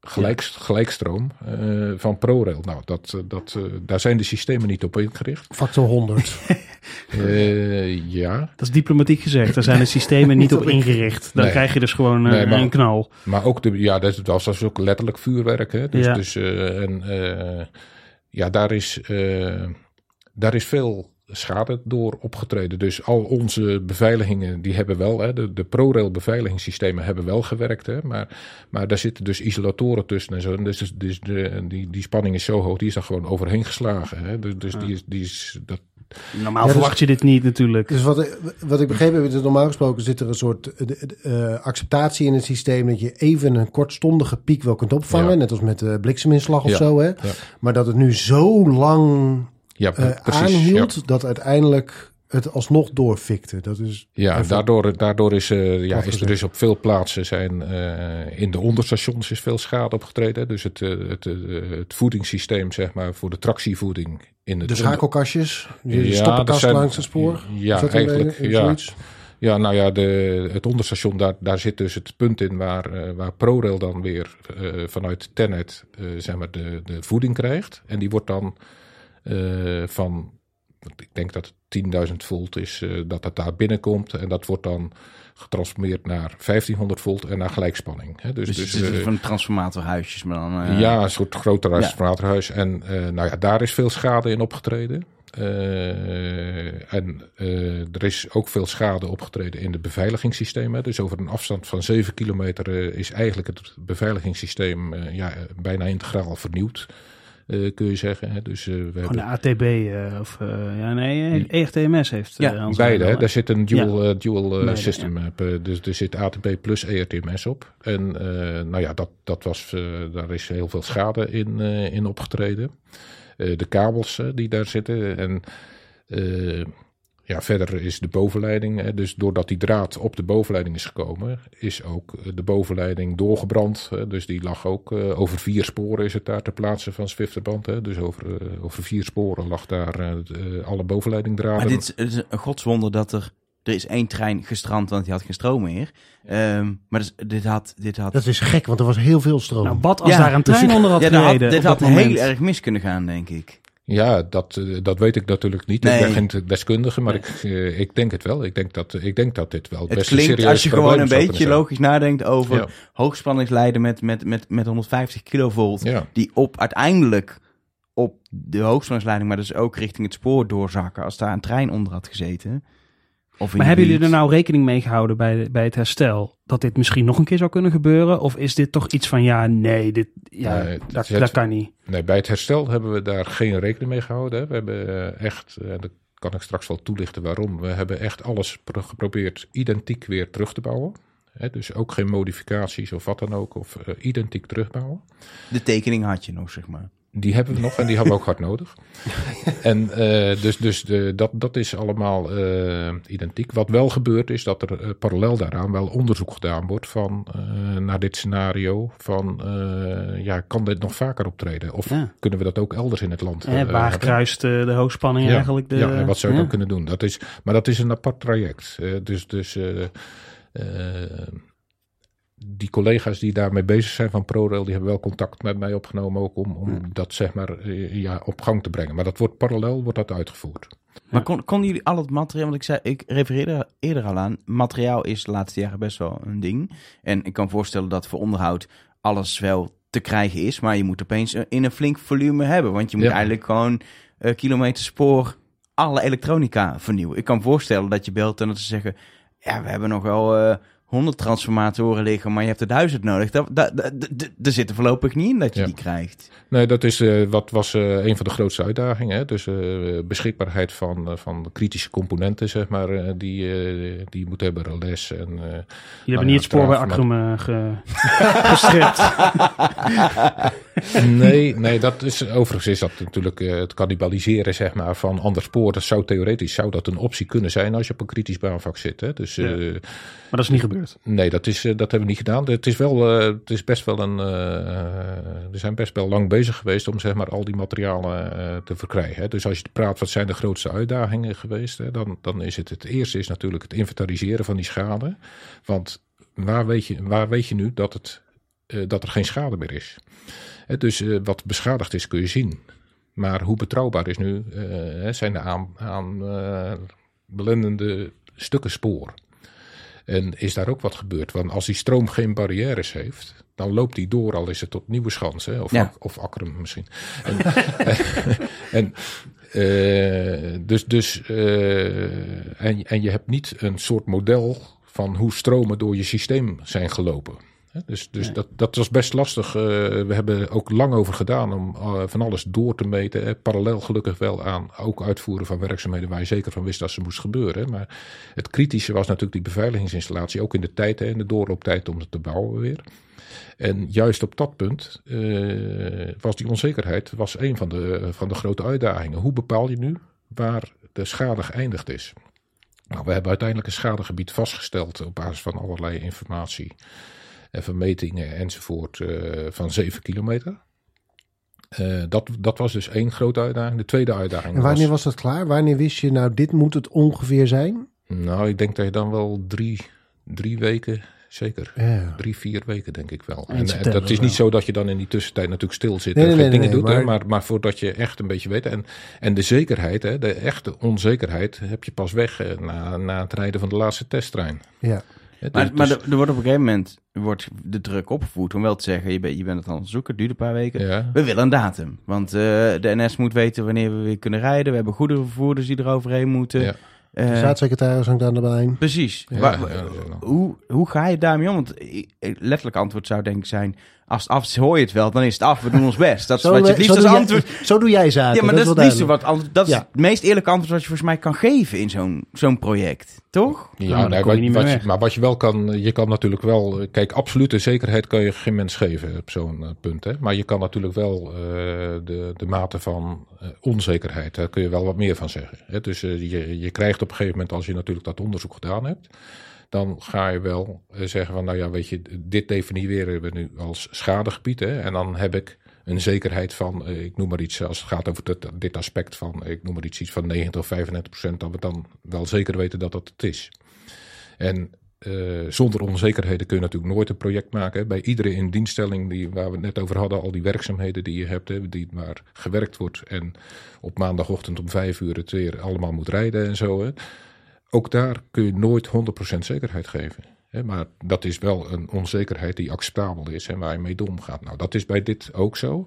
gelijk, gelijkstroom eh, van ProRail. Nou, dat, eh, dat, eh, daar zijn de systemen niet op ingericht. Factor 100. Eh, ja, Dat is diplomatiek gezegd. Daar zijn de systemen niet op ingericht. Dan Nee. krijg je dus gewoon eh, Nee, maar- een knal. maar ook de, ja, dat was dus ook letterlijk vuurwerk. Hè? Dus, Ja. dus, eh, en, eh, ja, daar is, eh, daar is veel schade door opgetreden. Dus al onze beveiligingen, die hebben wel, hè, de, de ProRail beveiligingssystemen hebben wel gewerkt. Hè, maar, maar daar zitten dus isolatoren tussen en zo. En dus, dus de, die, die spanning is zo hoog, die is daar gewoon overheen geslagen. Hè. Dus, dus die is, die is, dat, Normaal Ja, dus- verwacht je dit niet natuurlijk. Dus wat, ik- wat ik begrepen heb, is dat normaal gesproken zit er een soort eh, eh, acceptatie in het systeem dat je even een kortstondige piek wel kunt opvangen, Ja. net als met de blikseminslag of Ja. zo. Hè? Maar dat het nu zo lang ja, eh, precies. aanhield dat uiteindelijk het alsnog doorfikte. Dat is Ja, daardoor, daardoor is, eh, ja, is er dus op veel plaatsen zijn eh, in de onderstations is veel schade opgetreden. Dus het, het, het voedingssysteem, zeg maar, voor de tractievoeding in het de schakelkastjes, de Ja, stoppenkast zijn- langs het spoor. Ja, dat eigenlijk, ja. Ja, nou ja, de, het onderstation, daar, daar zit dus het punt in waar, waar ProRail dan weer vanuit Tenet eh, zeg maar de, de voeding krijgt. En die wordt dan van, ik denk dat het 10.000 volt is, eh, dat het daar binnenkomt. En dat wordt dan getransformeerd naar 1500 volt en naar gelijkspanning. Hè. Dus, Dus, dus, het is eh, van transformatorhuisjes, maar dan... eh, ja, een soort groter ja. transformatorhuis. En eh, nou ja, daar is veel schade in opgetreden. Eh, en eh, er is ook veel schade opgetreden in de beveiligingssystemen. Dus over een afstand van 7 kilometer eh, is eigenlijk het beveiligingssysteem eh, ja, eh, bijna integraal vernieuwd. Eh, kun je zeggen. Hè. Dus eh, we Gewoon hebben de ATB eh, of ja nee, ERTMS heeft. Ja, beide. Hè. Daar zit een dual, dual Beide, system. dus er zit ATP plus ERTMS op. En nou ja, dat, dat was, daar is heel veel schade in, in opgetreden. De kabels die daar zitten. En ja, verder is de bovenleiding. Hè, dus doordat die draad op de bovenleiding is gekomen, is ook eh, de bovenleiding doorgebrand. Hè, dus die lag ook eh, over vier sporen is het daar ter plaatse van Zwifterband. Hè, dus over, eh, over vier sporen lag daar eh, alle bovenleidingdraden. Maar dit is, het is een godswonder dat er... Er is één trein gestrand, want die had geen stroom meer. Ehm, maar dus, dit had... Dit had Dat is gek, want er was heel veel stroom. Nou, wat als Ja, daar een trein onder had ja, had- gereden dit op had dat heel erg mis kunnen gaan, denk ik. Ja, dat, eh, dat weet ik natuurlijk niet. Nee. Ik ben geen deskundige, maar ik, eh, ik denk het wel. Ik denk dat, ik denk dat dit wel Het best klinkt, serieus als je gewoon een beetje logisch nadenkt over Ja. hoogspanningslijden met, met, met, met 150 kilovolt. Ja. die op uiteindelijk op de hoogspanningsleiding, maar dus ook richting het spoor doorzakken als daar een trein onder had gezeten. Maar hebben jullie er nou rekening mee gehouden bij, bij het herstel? Dat dit misschien nog een keer zou kunnen gebeuren? Of is dit toch iets van, ja, nee, dit, ja, Nee, dat, het- dat kan niet. Nee, bij het herstel hebben we daar geen rekening mee gehouden. Hè. We hebben eh, echt, en dat kan ik straks wel toelichten waarom. We hebben echt alles pro- geprobeerd identiek weer terug te bouwen. Hè, dus ook geen modificaties of wat dan ook, of eh, identiek terugbouwen. De tekening had je nog, zeg maar. Die hebben we nog en die hebben we ook hard nodig. En eh, dus, dus de, dat, dat is allemaal eh, identiek. Wat wel gebeurt is dat er eh, parallel daaraan wel onderzoek gedaan wordt van, eh, naar dit scenario. Van eh, ja, kan dit nog vaker optreden? Of Ja. kunnen we dat ook elders in het land Eh, eh, waar kruist eh, de hoogspanning Ja, eigenlijk de... ja, en wat zou je ja. dan kunnen doen? Dat is, maar dat is een apart traject. Eh, dus dus eh, eh, die collega's die daarmee bezig zijn van ProRail, die hebben wel contact met mij opgenomen ook om, om dat zeg maar eh, ja, op gang te brengen. Maar dat wordt parallel wordt dat uitgevoerd. Maar kon, konden jullie al het materiaal, want ik zei, ik refereerde eerder al aan, materiaal is de laatste jaren best wel een ding. En ik kan voorstellen dat voor onderhoud alles wel te krijgen is, maar je moet opeens een- in een flink volume hebben, want je moet Ja. eigenlijk gewoon eh kilometer spoor alle elektronica vernieuwen. Ik kan voorstellen dat je belt en dat ze zeggen, ja, we hebben nog wel eh 100 transformatoren liggen, maar je hebt er duizend nodig. Dat, dat- er zit er voorlopig niet in dat je Ja. die krijgt. Nee, dat is eh, wat was eh, een van de grootste uitdagingen. Hè? Dus eh, beschikbaarheid van, eh, van kritische componenten, zeg maar, eh, die, eh, die je moet hebben, relais en... eh, Jullie hebben niet het spoor bij Acrum ge, gestript. nee, nee, dat is overigens is dat natuurlijk eh, het cannibaliseren zeg maar, van ander spoor. Dat zou theoretisch zou dat een optie kunnen zijn als je op een kritisch baanvak zit. Hè? Dus Ja. eh, Maar dat is niet gebeurd. nee, dat, is, eh, dat hebben we niet gedaan. Het is, wel, het is best wel een. we zijn best wel lang bezig geweest om zeg maar, al die materialen te verkrijgen. Hè? Dus als je praat, wat zijn de grootste uitdagingen geweest? Hè? Dan, dan is het het eerste is natuurlijk het inventariseren van die schade. Want waar weet je, waar weet je nu dat, het, dat er geen schade meer is? Dus eh, wat beschadigd is kun je zien. Maar hoe betrouwbaar is nu, eh, zijn de aan, aan eh, belendende stukken spoor? En is daar ook wat gebeurd? Want als die stroom geen barrières heeft, dan loopt die door, al is het tot Nieuwe Schans hè, of, Ja. Of Akkeren misschien. En, en, eh, dus, dus, eh, en, en je hebt niet een soort model van hoe stromen door je systeem zijn gelopen. Dus, dus Nee. dat, dat was best lastig. Eh, we hebben ook lang over gedaan om eh, van alles door te meten. Hè. Parallel gelukkig wel aan ook uitvoeren van werkzaamheden waar je zeker van wist dat ze moest gebeuren. hè. Maar het kritische was natuurlijk die beveiligingsinstallatie, ook in de tijd en de doorlooptijd om het te bouwen weer. En juist op dat punt eh, was die onzekerheid was een van de, van de grote uitdagingen. Hoe bepaal je nu waar de schade geëindigd is? Nou, we hebben uiteindelijk een schadegebied vastgesteld op basis van allerlei informatie en vermetingen enzovoort eh, van 7 kilometer. Eh, dat, dat was dus één grote uitdaging. De tweede uitdaging En wanneer was dat klaar? Wanneer wist je, nou, dit moet het ongeveer zijn? Nou, ik denk dat je dan wel drie, drie weken, zeker. Ja. Drie, vier weken denk ik wel. En, en september dat is niet zo dat je dan in die tussentijd natuurlijk stil zit Nee, en nee, geen nee, dingen doet. maar- Maar, maar voordat je echt een beetje weet. En, en de zekerheid, hè, de echte onzekerheid, heb je pas weg eh, na, na het rijden van de laatste testtrein. Ja. Hè, Maar, dus- maar dus- er, er wordt op een gegeven moment wordt de druk opgevoerd om wel te zeggen, je, bent je bent het aan het zoeken, het duurt een paar weken. ja. We willen een datum, want eh, de NS moet weten wanneer we weer kunnen rijden. We hebben goederenvervoerders die er overheen moeten. Ja. Eh, De staatssecretaris hangt aan de lijn. precies. Ja, Waar- hoe, hoe ga je daarmee om? Want letterlijk antwoord zou denk ik zijn, als het af is, hoor je het wel, dan is het af. We doen ons best. Dat is wat je het liefst zo, als doe antwoord... jij, zo doe jij zaken. Ja, maar dat, is het liefste duidelijk. wat. Dat is Ja. het meest eerlijke antwoord wat je volgens mij kan geven in zo'n zo'n project. Toch? Ja, dan nee, wat, niet meer wat je- maar wat je wel kan, je kan natuurlijk wel, kijk, absolute zekerheid kan je geen mens geven op zo'n eh, punt. Hè? Maar je kan natuurlijk wel eh, de, de mate van eh, onzekerheid, daar kun je wel wat meer van zeggen. Hè? Dus je, je krijgt op een gegeven moment, als je natuurlijk dat onderzoek gedaan hebt, dan ga je wel eh, zeggen van, nou ja, weet je, dit definiëren we nu als schadegebied. Hè? En dan heb ik een zekerheid van, eh, ik noem maar iets, als het gaat over dit, dit aspect van, ik noem maar iets, iets van 90 of 35 procent, dat we dan wel zeker weten dat dat het is. En eh, zonder onzekerheden kun je natuurlijk nooit een project maken. Bij iedere indienstelling die, waar we het net over hadden, al die werkzaamheden die je hebt, hè, die, waar gewerkt wordt en op maandagochtend om vijf uur het weer allemaal moet rijden en zo. Hè. Ook daar kun je nooit 100% zekerheid geven. Hè. Maar dat is wel een onzekerheid die acceptabel is en waar je mee omgaat. Nou, dat is bij dit ook zo.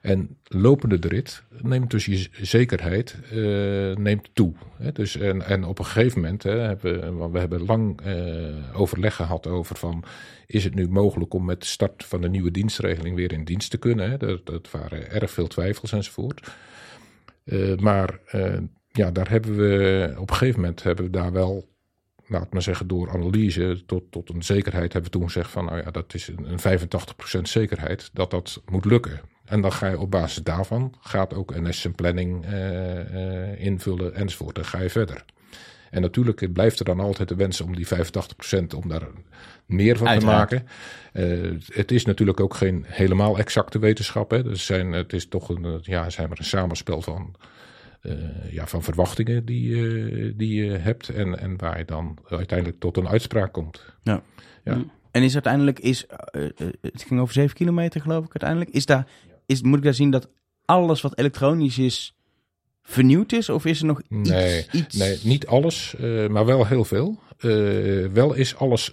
En lopende de rit neemt dus je zekerheid eh, neemt toe. Hè? Dus, en, en op een gegeven moment hè, hebben we, we hebben lang eh, overleg gehad over van is het nu mogelijk om met de start van de nieuwe dienstregeling weer in dienst te kunnen. Hè? Dat, dat waren erg veel twijfels enzovoort. Eh, maar ja, daar hebben we op een gegeven moment hebben we daar wel laat maar zeggen, door analyse tot, tot een zekerheid hebben we toen gezegd van, nou ja, dat is een, een 85% zekerheid dat dat moet lukken. En dan ga je op basis daarvan, gaat ook NS zijn planning eh, eh, invullen enzovoort. Dan ga je verder. En natuurlijk blijft er dan altijd de wens om die 85% om daar meer van Uiteraard. te maken. Eh, het is natuurlijk ook geen helemaal exacte wetenschap. Hè. Zijn, het is toch een, ja, zijn maar een samenspel van, eh, ja, van verwachtingen die, eh, die je hebt. En, en waar je dan uiteindelijk tot een uitspraak komt. En is uiteindelijk, is, eh, het ging over 7 kilometer geloof ik uiteindelijk. Is daar, is, moet ik daar zien dat alles wat elektronisch is vernieuwd is? Of is er nog iets? Nee, iets... nee niet alles, uh, maar wel heel veel. Uh, wel is alles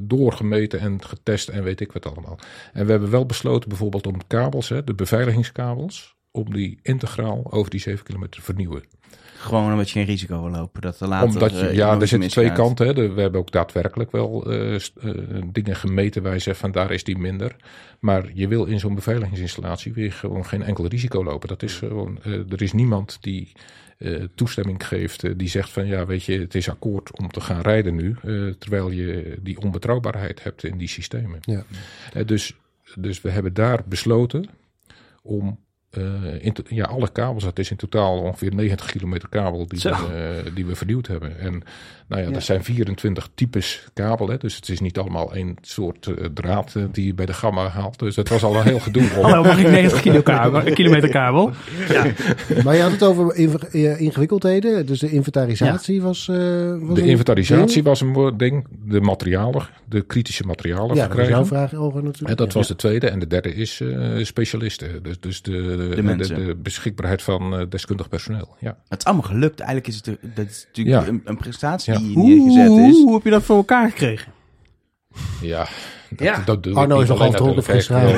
doorgemeten en getest en weet ik wat allemaal. En we hebben wel besloten bijvoorbeeld om kabels, hè, de beveiligingskabels, om die integraal over die 7 kilometer te vernieuwen. Gewoon omdat je geen risico wil lopen. Dat er later, Omdat je, uh, ja, er zitten twee kanten. Hè. De, we hebben ook daadwerkelijk wel uh, uh, dingen gemeten waar je zegt van daar is die minder. Maar je wil in zo'n beveiligingsinstallatie weer gewoon geen enkel risico lopen. Dat is gewoon, er is niemand die toestemming geeft die zegt van ja weet je het is akkoord om te gaan rijden nu. terwijl je die onbetrouwbaarheid hebt in die systemen. Ja. dus, dus we hebben daar besloten om uh, in ja, alle kabels, dat is in totaal ongeveer 90 kilometer kabel die, we, uh, die we vernieuwd hebben. En nou ja, ja. er zijn 24 types kabel, hè, dus het is niet allemaal één soort uh, draad die je bij de gamma haalt. Dus het was al een heel gedoe. Om... Hallo, mag ik 90 kilo kabel, kilometer kabel? Ja. maar je had het over ingewikkeldheden, dus de inventarisatie ja. was, was, De inventarisatie ding. was een ding, de materialen, de kritische materialen ja, verkrijgen. dat is jouw vraag over natuurlijk. En dat was de tweede. En de derde is specialisten, dus, dus de de, de, de, beschikbaarheid van uh, deskundig personeel. Ja. Het is allemaal gelukt. Eigenlijk is het, dat is natuurlijk Ja. een, een prestatie Ja. die neergezet is. Hoe heb je dat voor elkaar gekregen? Ja, dat, Ja. dat doe ik Arno is nog alleen half dronken gisteravond.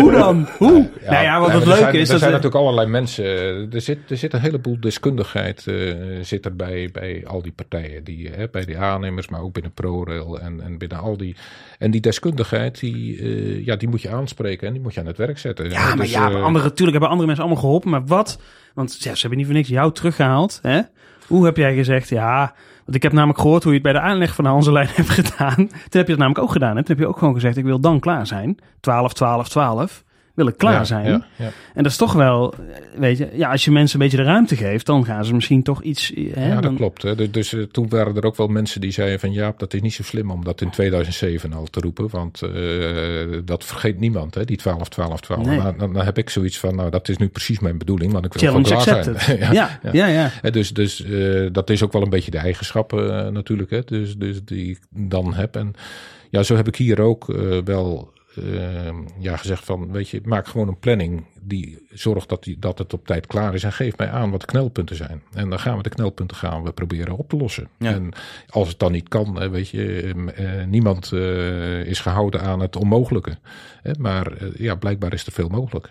Hoe dan? Hoe? nou ja, wat nee, het er leuke zijn, is... Er dat zijn we- natuurlijk allerlei mensen. Er zit, er zit een heleboel deskundigheid eh, zit er bij, bij al die partijen. Die, hè, bij de aannemers, maar ook binnen ProRail en, en binnen al die. En die deskundigheid, die, eh, ja, die moet je aanspreken en die moet je aan het werk zetten. Ja, maar Dus, ja, eh, andere, natuurlijk hebben andere mensen allemaal geholpen. Maar wat? Want ja, ze hebben niet voor niks jou teruggehaald. Hè? Hoe heb jij gezegd, ja... Want ik heb namelijk gehoord hoe je het bij de aanleg van de Hanselijn hebt gedaan. Toen heb je het namelijk ook gedaan. Hè? Toen heb je ook gewoon gezegd, ik wil dan klaar zijn. 12, 12, 12. Wil ik klaar ja, zijn. Ja, ja. En dat is toch wel, eh, weet je... Ja, als je mensen een beetje de ruimte geeft... dan gaan ze misschien toch iets... Hè, ja, dat dan- klopt. Hè. Dus, dus, eh, toen waren er ook wel mensen die zeiden van ja, dat is niet zo slim om dat in 2007 al te roepen. Want eh, dat vergeet niemand, hè, die 12, 12, 12. Nee. Maar dan, dan heb ik zoiets van, nou dat is nu precies mijn bedoeling, want ik wil Challenge klaar accepted. zijn. ja, ja, ja. Hè, dus dus eh, dat is ook wel een beetje de eigenschappen eh, natuurlijk, hè, dus, dus die ik dan heb. En ja, zo heb ik hier ook eh, wel eh, ja, gezegd van, weet je, maak gewoon een planning die zorgt dat, die, dat het op tijd klaar is en geef mij aan wat de knelpunten zijn. En dan gaan we de knelpunten gaan we proberen op te lossen. Ja. En als het dan niet kan, weet je, eh, niemand eh, is gehouden aan het onmogelijke. Maar eh, ja, blijkbaar is er veel mogelijk.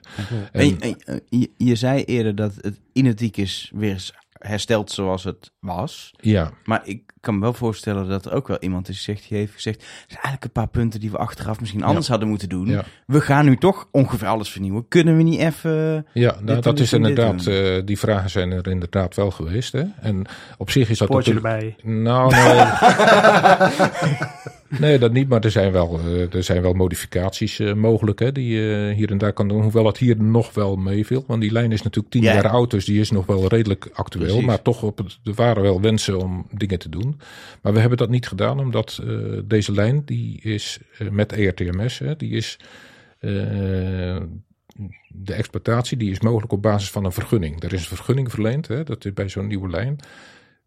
En- En, en, je, je zei eerder dat het innertiek is weer eens hersteld zoals het was. ja, Maar ik kan me wel voorstellen dat er ook wel iemand is die zegt, die heeft gezegd... er zijn eigenlijk een paar punten die we achteraf misschien anders hadden moeten doen. Ja. We gaan nu toch ongeveer alles vernieuwen. Kunnen we niet even... Ja, nou, dat dit is inderdaad, eh, die vragen zijn er inderdaad wel geweest. Hè? En op zich is dat Poortje natuurlijk... erbij. Nou, nee. nee, dat niet, maar er zijn wel, eh, er zijn wel modificaties eh, mogelijk hè, die je hier en daar kan doen. Hoewel het hier nog wel meeviel, want die lijn is natuurlijk tien Ja. jaar oud, dus die is nog wel redelijk actueel. Precies. Maar toch, op het, er waren wel wensen om dingen te doen. Maar we hebben dat niet gedaan, omdat eh, deze lijn, die is eh, met ERTMS, hè, die is... eh, de exploitatie die is mogelijk op basis van een vergunning. Er is een vergunning verleend, hè, dat is bij zo'n nieuwe lijn,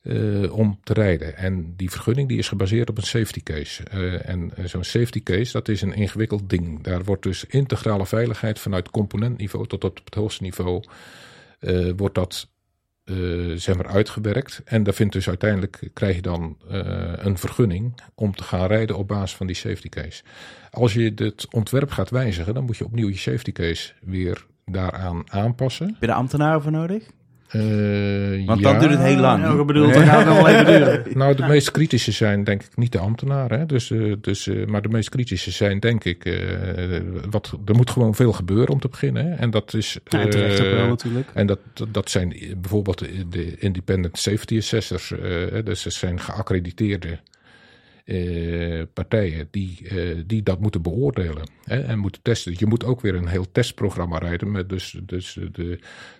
eh, om te rijden. En die vergunning die is gebaseerd op een safety case. Eh, en eh, zo'n safety case, dat is een ingewikkeld ding. Daar wordt dus integrale veiligheid vanuit componentniveau tot op het hoogste niveau, wordt dat zeg maar uitgewerkt. En daar vindt dus uiteindelijk, krijg je dan een vergunning om te gaan rijden op basis van die safety case. Als je het ontwerp gaat wijzigen, dan moet je opnieuw je safety case weer daaraan aanpassen. Heb je ambtenaren voor nodig? Eh, Want ja. dan duurt het heel lang. Ja, ik bedoel, dan gaat het nog wel even duren. Nou, de meest kritische zijn denk ik niet de ambtenaren. Hè? Dus, eh, dus, eh, maar de meest kritische zijn denk ik... eh, wat, er moet gewoon veel gebeuren om te beginnen. Hè? En dat is... Ja, terecht ook wel natuurlijk. en dat, dat zijn bijvoorbeeld de independent safety assessors. eh, dus dat zijn geaccrediteerde eh, partijen die, eh, die dat moeten beoordelen hè, en moeten testen. Je moet ook weer een heel testprogramma rijden. Met dus, dus de,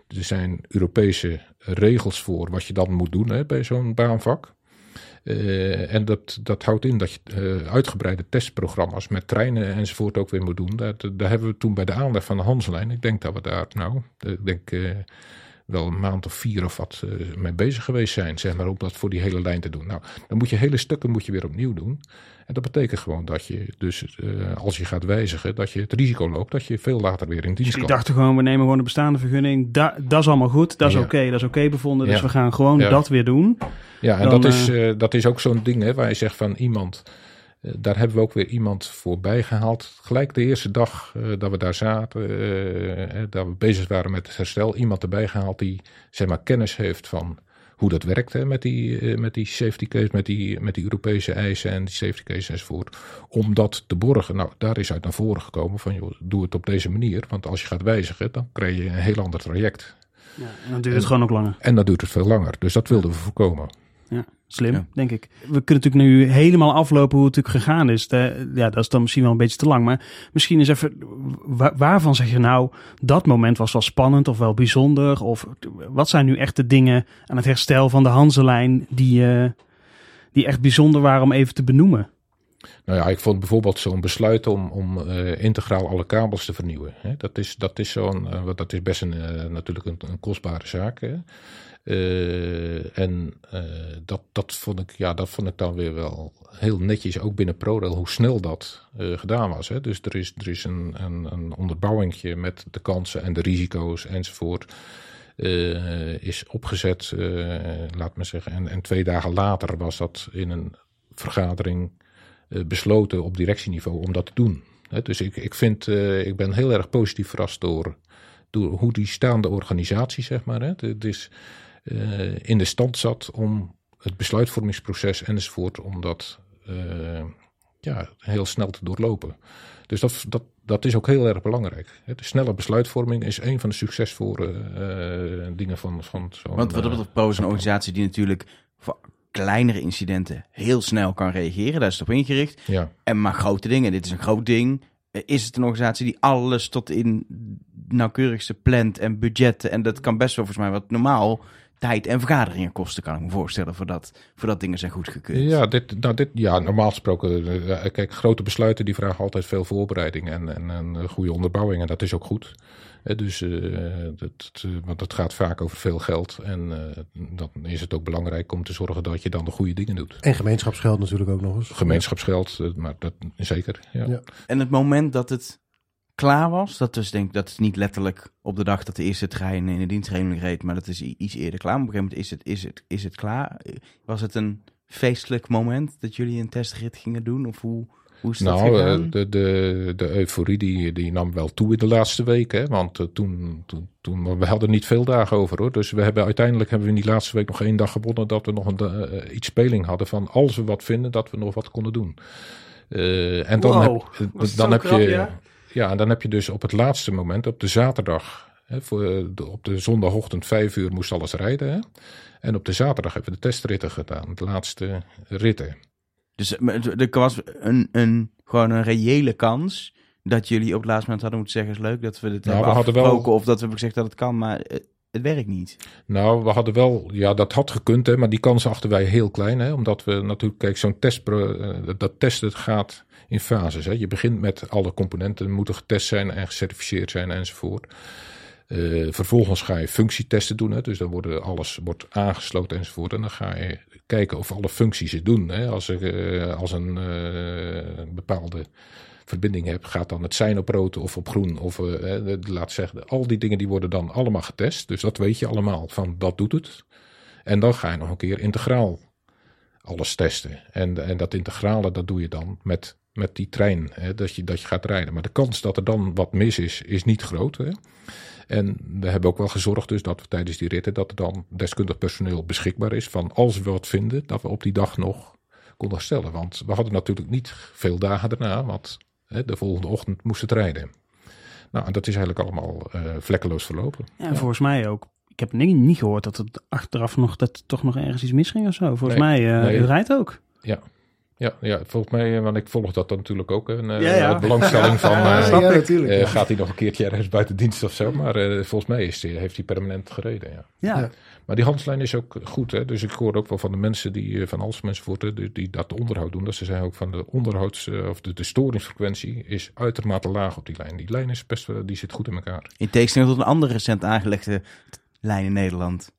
er zijn Europese regels voor wat je dan moet doen hè, bij zo'n baanvak. Eh, en dat, dat houdt in dat je uitgebreide testprogramma's met treinen enzovoort ook weer moet doen. Daar hebben we toen bij de aanleg van de Hanselijn, ik denk dat we daar, nou, ik denk, wel een maand of vier of wat eh, mee bezig geweest zijn, zeg maar, om dat voor die hele lijn te doen. Nou, dan moet je hele stukken moet je weer opnieuw doen. En dat betekent gewoon dat je dus, eh, als je gaat wijzigen, dat je het risico loopt dat je veel later weer in dienst Dus die komt. dachten gewoon, we nemen gewoon de bestaande vergunning. Da dat is allemaal goed, dat is Ja. oké, dat is oké bevonden. Dus Ja. we gaan gewoon Ja. dat weer doen. Ja, en Dan, dat, is, eh, dat is ook zo'n ding hè, waar je zegt van iemand. Eh, daar hebben we ook weer iemand voorbij gehaald. Gelijk de eerste dag eh, dat we daar zaten, eh, dat we bezig waren met het herstel, iemand erbij gehaald die zeg maar kennis heeft van hoe dat werkt hè, met, die, met die safety case, met die, met die Europese eisen en die safety case enzovoort. Om dat te borgen. Nou, daar is uit naar voren gekomen van joh, doe het op deze manier. Want als je gaat wijzigen, dan krijg je een heel ander traject. Ja, en dan duurt het gewoon ook langer. En dan duurt het veel langer. Dus dat wilden we voorkomen. Ja, slim, Ja. denk ik. We kunnen natuurlijk nu helemaal aflopen hoe het natuurlijk gegaan is. De- ja, dat is dan misschien wel een beetje te lang. Maar misschien eens even, wa- waarvan zeg je nou, dat moment was wel spannend of wel bijzonder? Of wat zijn nu echt de dingen aan het herstel van de Hanselijn die, eh, die echt bijzonder waren om even te benoemen? Nou ja, ik vond bijvoorbeeld zo'n besluit om, om eh, integraal alle kabels te vernieuwen. Hè. Dat, is, dat is zo'n, eh, want dat is best een, natuurlijk een, een kostbare zaak. Hè. Eh, en eh, dat, dat, vond ik, ja, dat vond ik dan weer wel heel netjes, ook binnen ProRail, hoe snel dat eh, gedaan was. Hè. Dus er is, er is een, een, een onderbouwingje met de kansen en de risico's enzovoort. is opgezet, laat me zeggen. En, en twee dagen later was dat in een vergadering besloten op directieniveau om dat te doen. Hè, dus ik, ik, vind, ik ben heel erg positief verrast door, door hoe die staande organisatie, zeg maar, hè, het is, in de stand zat om het besluitvormingsproces enzovoort, om dat eh, ja, heel snel te doorlopen. Dus dat, dat, dat is ook heel erg belangrijk. De snelle besluitvorming is een van de succesvolle eh, dingen van, van zo'n... Want wat dat eh, betreft, Pro is een organisatie die natuurlijk voor kleinere incidenten heel snel kan reageren. Daar is het op ingericht. ja. En maar grote dingen, dit is een groot ding. Eh, Is het een organisatie die alles tot in nauwkeurigste plant en budgetten. En dat kan best wel volgens mij wat normaal tijd en vergaderingen kosten, kan ik me voorstellen, voordat, voordat dingen zijn goedgekeurd. Ja, dit, nou dit, ja, normaal gesproken, eh, kijk, grote besluiten die vragen altijd veel voorbereiding en, en, en een goede onderbouwing. En dat is ook goed. Eh, dus eh, dat, eh, want dat gaat vaak over veel geld. En eh, dan is het ook belangrijk om te zorgen dat je dan de goede dingen doet. En gemeenschapsgeld natuurlijk ook nog eens. Gemeenschapsgeld, eh, maar dat zeker. Ja. Ja. En het moment dat het klaar was, dat dus denk ik, dat is niet letterlijk op de dag dat de eerste trein in de dienstregeling reed, maar dat is iets eerder klaar. Maar op een gegeven moment is het, is het, is het klaar. Was het een feestelijk moment dat jullie een testrit gingen doen? Of hoe, hoe is dat Nou, gegaan? eh, de, de, de euforie die, die nam wel toe in de laatste weken. Hè? Want eh, toen, toen, toen, we hadden niet veel dagen over hoor. Dus we hebben uiteindelijk hebben we in die laatste week nog één dag gewonnen. Dat we nog een, eh, iets speling hadden van als we wat vinden, dat we nog wat konden doen. Eh, en dan Wow, heb, dan heb krap, je, ja? Ja? en dan heb je dus op het laatste moment, op de zaterdag, hè, voor eh, de, op de zondagochtend vijf uur moest alles rijden. Hè? En op de zaterdag hebben we de testritten gedaan, de laatste ritten. Dus eh, er was een, een, gewoon een reële kans dat jullie op het laatste moment hadden moeten zeggen, is leuk dat we dit Nou, hebben we wel- of dat we hebben gezegd dat het kan, maar eh, het werkt niet. Nou, we hadden wel, ja, dat had gekund, hè, maar die kans achten wij heel klein. Hè, omdat we natuurlijk, kijk, zo'n test, dat testen gaat in fases. Hè. Je begint met alle componenten, moeten getest zijn en gecertificeerd zijn enzovoort. Eh, vervolgens ga je functietesten doen, hè, dus dan worden alles wordt aangesloten enzovoort. En dan ga je kijken of alle functies het doen. Hè. Als, er, eh, als een eh, bepaalde verbinding hebt, gaat dan het zijn op rood of op groen. Of laat zeggen, al die dingen die worden dan allemaal getest. Dus dat weet je allemaal van dat doet het. En dan ga je nog een keer integraal alles testen. En, en dat integrale, dat doe je dan met, met die trein, hè, dat, je, dat je gaat rijden. Maar de kans dat er dan wat mis is, is niet groot. Hè. En we hebben ook wel gezorgd dus dat we tijdens die ritten, dat er dan deskundig personeel beschikbaar is. Van als we wat vinden, dat we op die dag nog konden stellen. Want we hadden natuurlijk niet veel dagen daarna, want hè, de volgende ochtend moest het rijden. Nou, en dat is eigenlijk allemaal eh, vlekkeloos verlopen. Ja, en volgens mij ook. Ik heb niet, niet gehoord dat het achteraf nog, dat toch nog ergens iets misging of zo. Volgens Nee, mij, nee. het rijdt ook. Ja, ja, volgens mij, eh, want ik volg dat dan natuurlijk ook. Een eh, Ja, ja. belangstelling van. Ja, eh, ja, natuurlijk. eh, ja. Gaat hij nog een keertje ergens buiten dienst of zo? Maar eh, volgens mij is die, heeft hij permanent gereden. Ja. Ja. Ja. Maar die handslijn is ook goed. Hè? Dus ik hoor ook wel van de mensen die van Alstom enzovoort, hè, die, die dat onderhoud doen. Dat ze zeggen ook van de onderhouds, of de, de storingsfrequentie is uitermate laag op die lijn. Die lijn is best, wel- die zit goed in elkaar. In tegenstelling tot een andere recent aangelegde lijn in Nederland.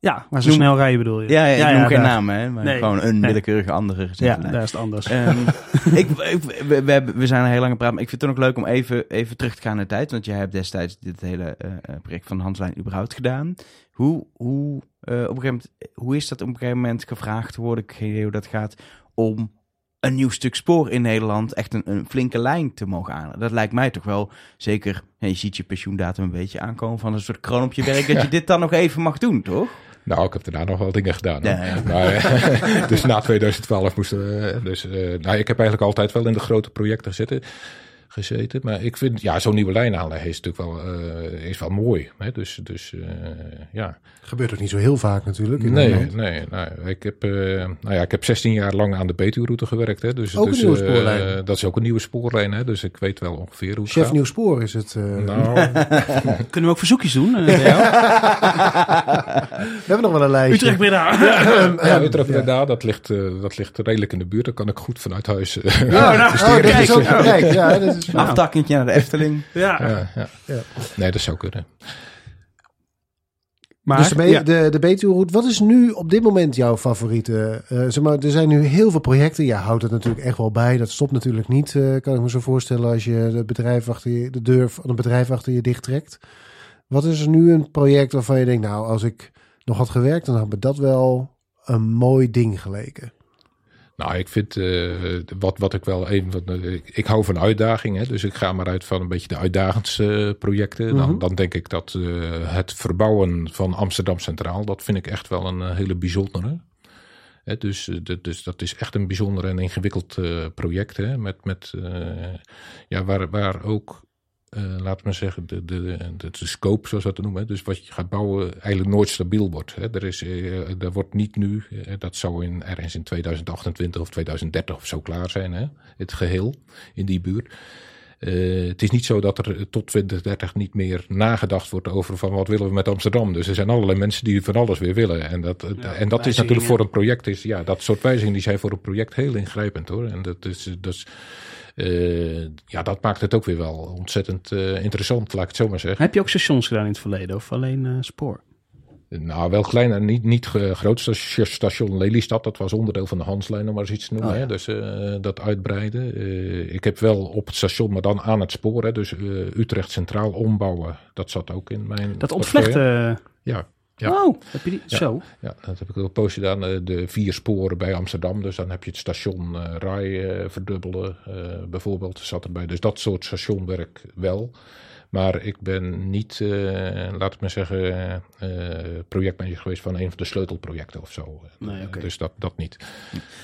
Ja, maar zo Noem- snel rijden bedoel je? Ja, ja, ik noem geen namen, hè, maar Nee. gewoon een Nee. willekeurige andere Ja, gezette lijn. daar is het anders. Ehm, ik, ik- we, we, zijn er heel lang praten, maar ik vind het toch ook leuk om even, even terug te gaan naar de tijd. Want jij hebt destijds dit hele eh, eh, project van Hanslijn überhaupt gedaan. Hoe, hoe, eh, op een gegeven moment, hoe is dat op een gegeven moment gevraagd geworden? Ik geen idee hoe dat gaat. Om een nieuw stuk spoor in Nederland, echt een, een flinke lijn te mogen aan. Dat lijkt mij toch wel zeker. ja, je ziet je pensioendatum een beetje aankomen van een soort kroon op je werk. dat je dit dan nog even mag doen, toch? Nou, ik heb daarna nog wel dingen gedaan. hoor. Ja, ja. Maar, eh, dus na 2012 moesten we... Dus, eh, nou, ik heb eigenlijk altijd wel in de grote projecten gezeten. Gezeten maar ik vind, ja, zo'n nieuwe lijn aanleggen is natuurlijk wel, eh, is wel mooi. Hè? Dus, dus eh, ja. Gebeurt ook niet zo heel vaak natuurlijk. in Nee, Nederland. nee, nou, ik, heb, eh, nou ja, ik heb 16 jaar lang aan de Betuwe-route gewerkt. Hè? Dus, Ook een dus, nieuwe eh, spoorlijn. dat is ook een nieuwe spoorlijn. Hè? Dus ik weet wel ongeveer hoe het Chef gaat. Nieuw Spoor is het. eh. Nou, Kunnen we ook verzoekjes doen? we hebben nog wel een lijstje. Utrecht Breda. ja, Utrecht Breda, dat ligt, eh, dat ligt redelijk in de buurt. Dat kan ik goed vanuit huis Oh, nou, besturen. oh, dat is ook, kijk, ja, dat is Aftakkentje naar de Efteling. ja. ja, ja. Ja. Nee, dat zou kunnen. Maar, dus de, be- ja. de, de Betuwe-route, wat is nu op dit moment jouw favoriete? Eh, zeg maar, er zijn nu heel veel projecten. Ja, houdt het natuurlijk echt wel bij. Dat stopt natuurlijk niet, eh, kan ik me zo voorstellen, als je het bedrijf achter je, de deur van een bedrijf achter je dicht trekt. Wat is er nu een project waarvan je denkt, nou, als ik nog had gewerkt, dan had me dat wel een mooi ding geleken. Nou, ik vind eh, wat, wat ik wel een van de. Ik, ik hou van uitdagingen, dus ik ga maar uit van een beetje de uitdagendste eh, projecten. dan, Mhm. dan denk ik dat eh, het verbouwen van Amsterdam Centraal, dat vind ik echt wel een hele bijzondere. Hè, dus, de- dus dat is echt een bijzonder en ingewikkeld eh, project. Hè, met, met, ja, waar, waar ook, eh laten we zeggen, de, de, de, de scope, zoals we dat noemen. Dus wat je gaat bouwen, eigenlijk nooit stabiel wordt. Hè. Er, is, er wordt niet nu, eh, dat zou in, ergens in 2028 of 2030 of zo klaar zijn, hè, het geheel in die buurt. Het is niet zo dat er tot 2030 niet meer nagedacht wordt over van wat willen we met Amsterdam. Dus er zijn allerlei mensen die van alles weer willen. En dat, en dat is natuurlijk voor een project, is, ja, dat soort wijzigingen die zijn voor een project heel ingrijpend hoor. En dat is, dat is, eh, ja, dat maakt het ook weer wel ontzettend eh, interessant, laat ik het zo maar zeggen. Heb je ook stations gedaan in het verleden of alleen eh, spoor? Nou, wel klein en niet, niet groot station, station Lelystad. Dat was onderdeel van de Hanslijn, om maar eens iets te noemen. Oh, ja. hè? Dus dat uitbreiden. Ik heb wel op het station, maar dan aan het spoor. Hè? Dus Utrecht Centraal ombouwen. Dat zat ook in mijn Dat ontvlechten. Ja, Ja. Oh, heb je die? Ja. Zo. ja, dat heb ik ook een poosje gedaan. eh, de vier sporen bij Amsterdam. Dus dan heb je het station Rai eh, verdubbelen eh, bijvoorbeeld. Zat erbij. Dus dat soort stationwerk wel. Maar ik ben niet, eh laat ik maar zeggen, eh projectmanager geweest van een van de sleutelprojecten of zo. Nee, oké. Dus dat, dat niet.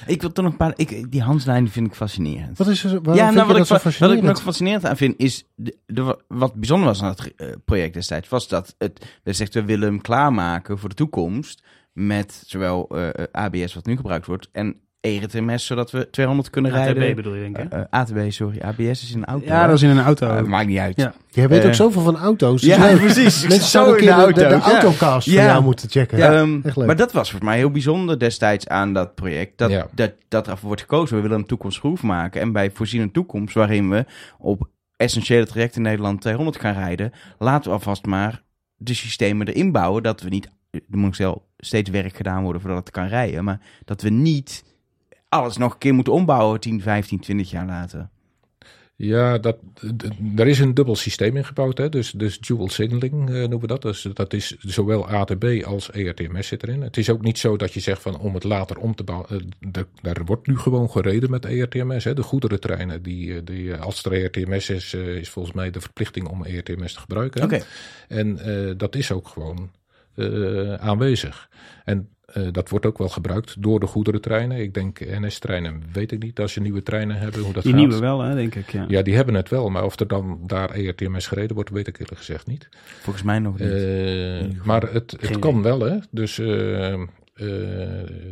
Ik wil toch nog een paar... Ik, die Hanslijn vind ik fascinerend. Wat is er, ja, vind nou, je wat, dat ik, zo wat ik fascinerend? nog fascinerend aan vind is... De, de- wat bijzonder was aan het eh, project destijds... was dat het... Zegt, we willen hem klaarmaken voor de toekomst... met zowel eh, eh, ABS wat nu gebruikt wordt... en ERTMS, zodat we 200 kunnen ATB rijden. bedoel je, denk ik. hè? Eh, eh, ATB, sorry. ABS is in een auto. ja, dat is in een auto. Eh, maakt niet uit. Ja. Jij weet ook Eh, zoveel van auto's. dus ja, precies. Mensen zouden een keer in de, de de, autocast Ja. van jou moeten checken. Ehm, echt leuk. maar dat was voor mij heel bijzonder destijds aan dat project. Dat, Ja. dat, dat ervoor wordt gekozen. We willen een toekomstproef maken. En bij voorzien een toekomst waarin we op essentiële trajecten in Nederland 200 gaan rijden. Laten we alvast maar de systemen erin bouwen. Dat we niet, er moet wel steeds werk gedaan worden voordat het kan rijden. Maar dat we niet alles nog een keer moeten ombouwen 10, 15, 20 jaar later. Ja, dat, er is een dubbel systeem ingebouwd. Hè? Dus, dus dual signaling eh, noemen we dat. Dus dat is zowel ATB als ERTMS zit erin. Het is ook niet zo dat je zegt van om het later om te bouwen. eh, daar wordt nu gewoon gereden met ERTMS. Hè? De goederentreinen, die, eh, die, als er ERTMS is, is volgens mij de verplichting om ERTMS te gebruiken. hè. En eh, dat is ook gewoon eh, aanwezig. En eh, dat wordt ook wel gebruikt door de goederentreinen. Ik denk NS-treinen, weet ik niet. Als je nieuwe treinen hebben, hoe dat Die gaat. nieuwe wel, hè, denk ik. Ja. Ja, die hebben het wel, maar of er dan daar ERTMS gereden wordt, weet ik eerlijk gezegd niet. Volgens mij nog niet. Eh, maar het, het Geen kan wel, hè. Dus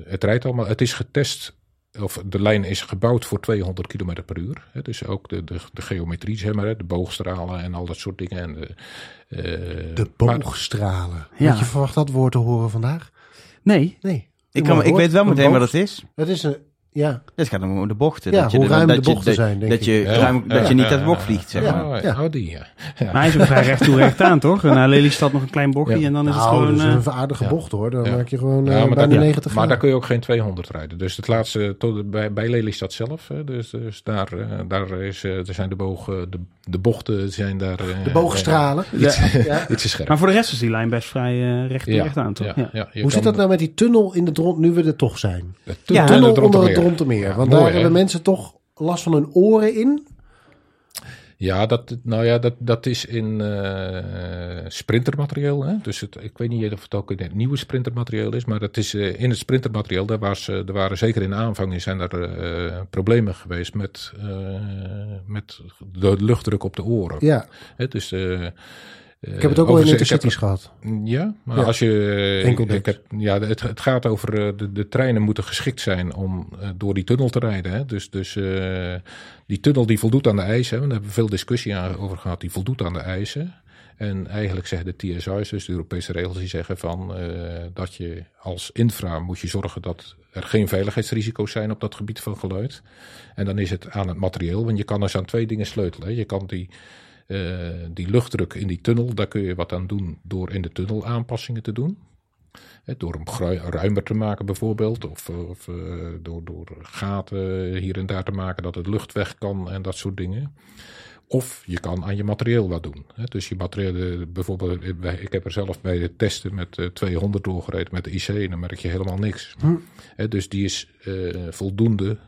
het rijdt allemaal. Het is getest, of de lijn is gebouwd voor 200 km per uur. Hè. Dus ook de, de, de geometrie, zeg maar, hè, de boogstralen en al dat soort dingen. En de, eh, De maar- boogstralen. Ja. Had je verwacht dat woord te horen vandaag? Nee, Nee. ik, kan, ik weet wel een meteen wat het is. Het is een, Ja, Het gaat om de bochten. Ja, dat je hoe ruim dat de je- bochten dat- zijn, denk dat ik. Je, Ja. ruim, dat Ja, je niet ja, uit de bocht ja. vliegt, zeg Ja. maar. Oh, oh, die, ja. ja. Maar hij is ook vrij recht toe recht aan, toch? Naar Lelystad nog een klein bochtje Ja. en dan is het nou, gewoon... dat is eh, een aardige ja. bocht hoor. Dan Ja. maak je gewoon Ja, eh, maar bijna dat- 90 Maar graden. daar kun je ook geen 200 rijden. Dus het laatste, tot, bij, bij Lelystad zelf, hè, dus, dus daar, eh, daar is, er zijn de, bogen, de, de bochten zijn daar... eh, De boogstralen. iets, Ja. iets scherp. Maar voor de rest is die lijn best vrij recht toe Ja, recht aan, toch? ja, Ja. ja, Hoe zit dat nou met die tunnel in de Dront, nu we er toch zijn? de Ja. tunnel Tunnel in onder het Want mooi, daar hè? hebben mensen toch last van hun oren in. Ja, dat, nou ja, dat, dat is in eh, sprintermateriaal. Hè? Dus het, ik weet niet of het ook in het nieuwe sprintermateriaal is, maar dat is eh, in het sprintermateriaal. Daar, was, eh, er waren zeker in de aanvang zijn er eh, problemen geweest met, eh, met de luchtdruk op de oren. Ja, Hè, dus, eh, ik heb het ook al in intercities gehad. Ja, maar Ja. als je. Enkel ik, heb, ja, het, het gaat over. eh, De, de treinen moeten geschikt zijn om eh, door die tunnel te rijden. Hè? Dus, dus eh, die tunnel die voldoet aan de eisen. Daar hebben we veel discussie over gehad. Die voldoet aan de eisen. En eigenlijk zeggen de TSI's, dus de Europese regels, die zeggen van eh, dat je als infra moet je zorgen dat er geen veiligheidsrisico's zijn op dat gebied van geluid. En dan is het aan het materieel, want je kan dus aan twee dingen sleutelen. hè. Je kan die, eh, die luchtdruk in die tunnel, daar kun je wat aan doen door in de tunnel aanpassingen te doen. Hè, door hem ruimer te maken bijvoorbeeld, of, of eh, door, door gaten hier en daar te maken dat het lucht weg kan en dat soort dingen. Of je kan aan je materieel wat doen. Dus je materieel, bijvoorbeeld, eh, ik heb er zelf bij het testen met eh, 200 doorgereden met de IC en dan merk je helemaal niks. Hè, dus die is voldoende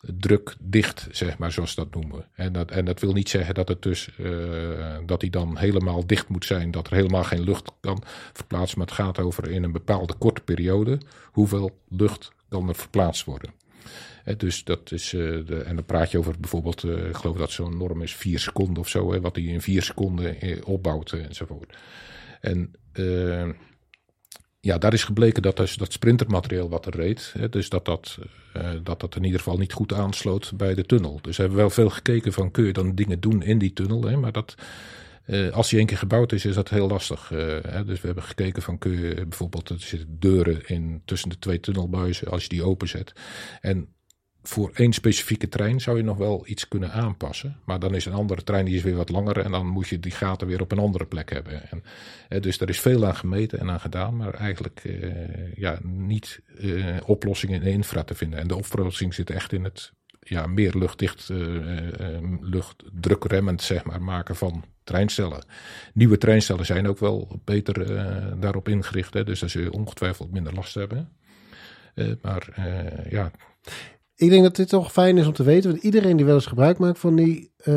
drukdicht, zeg maar, zoals ze dat noemen. En dat, en dat wil niet zeggen dat het dus eh, dat die dan helemaal dicht moet zijn, dat er helemaal geen lucht kan verplaatsen. Maar het gaat over in een bepaalde korte periode hoeveel lucht kan er verplaatst worden. Dus dat is, eh, de, en dan praat je over bijvoorbeeld, eh, ik geloof dat zo'n norm is vier seconden of zo, hè, wat hij in vier seconden opbouwt enzovoort. En ja, daar is gebleken dat dus dat sprintermateriaal wat er reed, hè, dus dat dat, eh, dat dat in ieder geval niet goed aansloot bij de tunnel. Dus we hebben wel veel gekeken van kun je dan dingen doen in die tunnel, hè, maar dat, eh, als die één keer gebouwd is, is dat heel lastig. eh, hè. Dus we hebben gekeken van kun je bijvoorbeeld, er zitten deuren in tussen de twee tunnelbuizen, als je die openzet. En voor één specifieke trein zou je nog wel iets kunnen aanpassen. Maar dan is een andere trein die is weer wat langer en dan moet je die gaten weer op een andere plek hebben. En, eh, dus er is veel aan gemeten en aan gedaan, maar eigenlijk eh, ja, niet eh, oplossingen in infra te vinden. En de oplossing zit echt in het ja, meer luchtdicht, eh, eh, luchtdrukremmend zeg maar, maken van treinstellen. Nieuwe treinstellen zijn ook wel beter eh, daarop ingericht, hè, dus daar zul je ongetwijfeld minder last hebben. Eh, maar eh, ja, Ik denk dat dit toch fijn is om te weten. Want iedereen die wel eens gebruik maakt van die eh,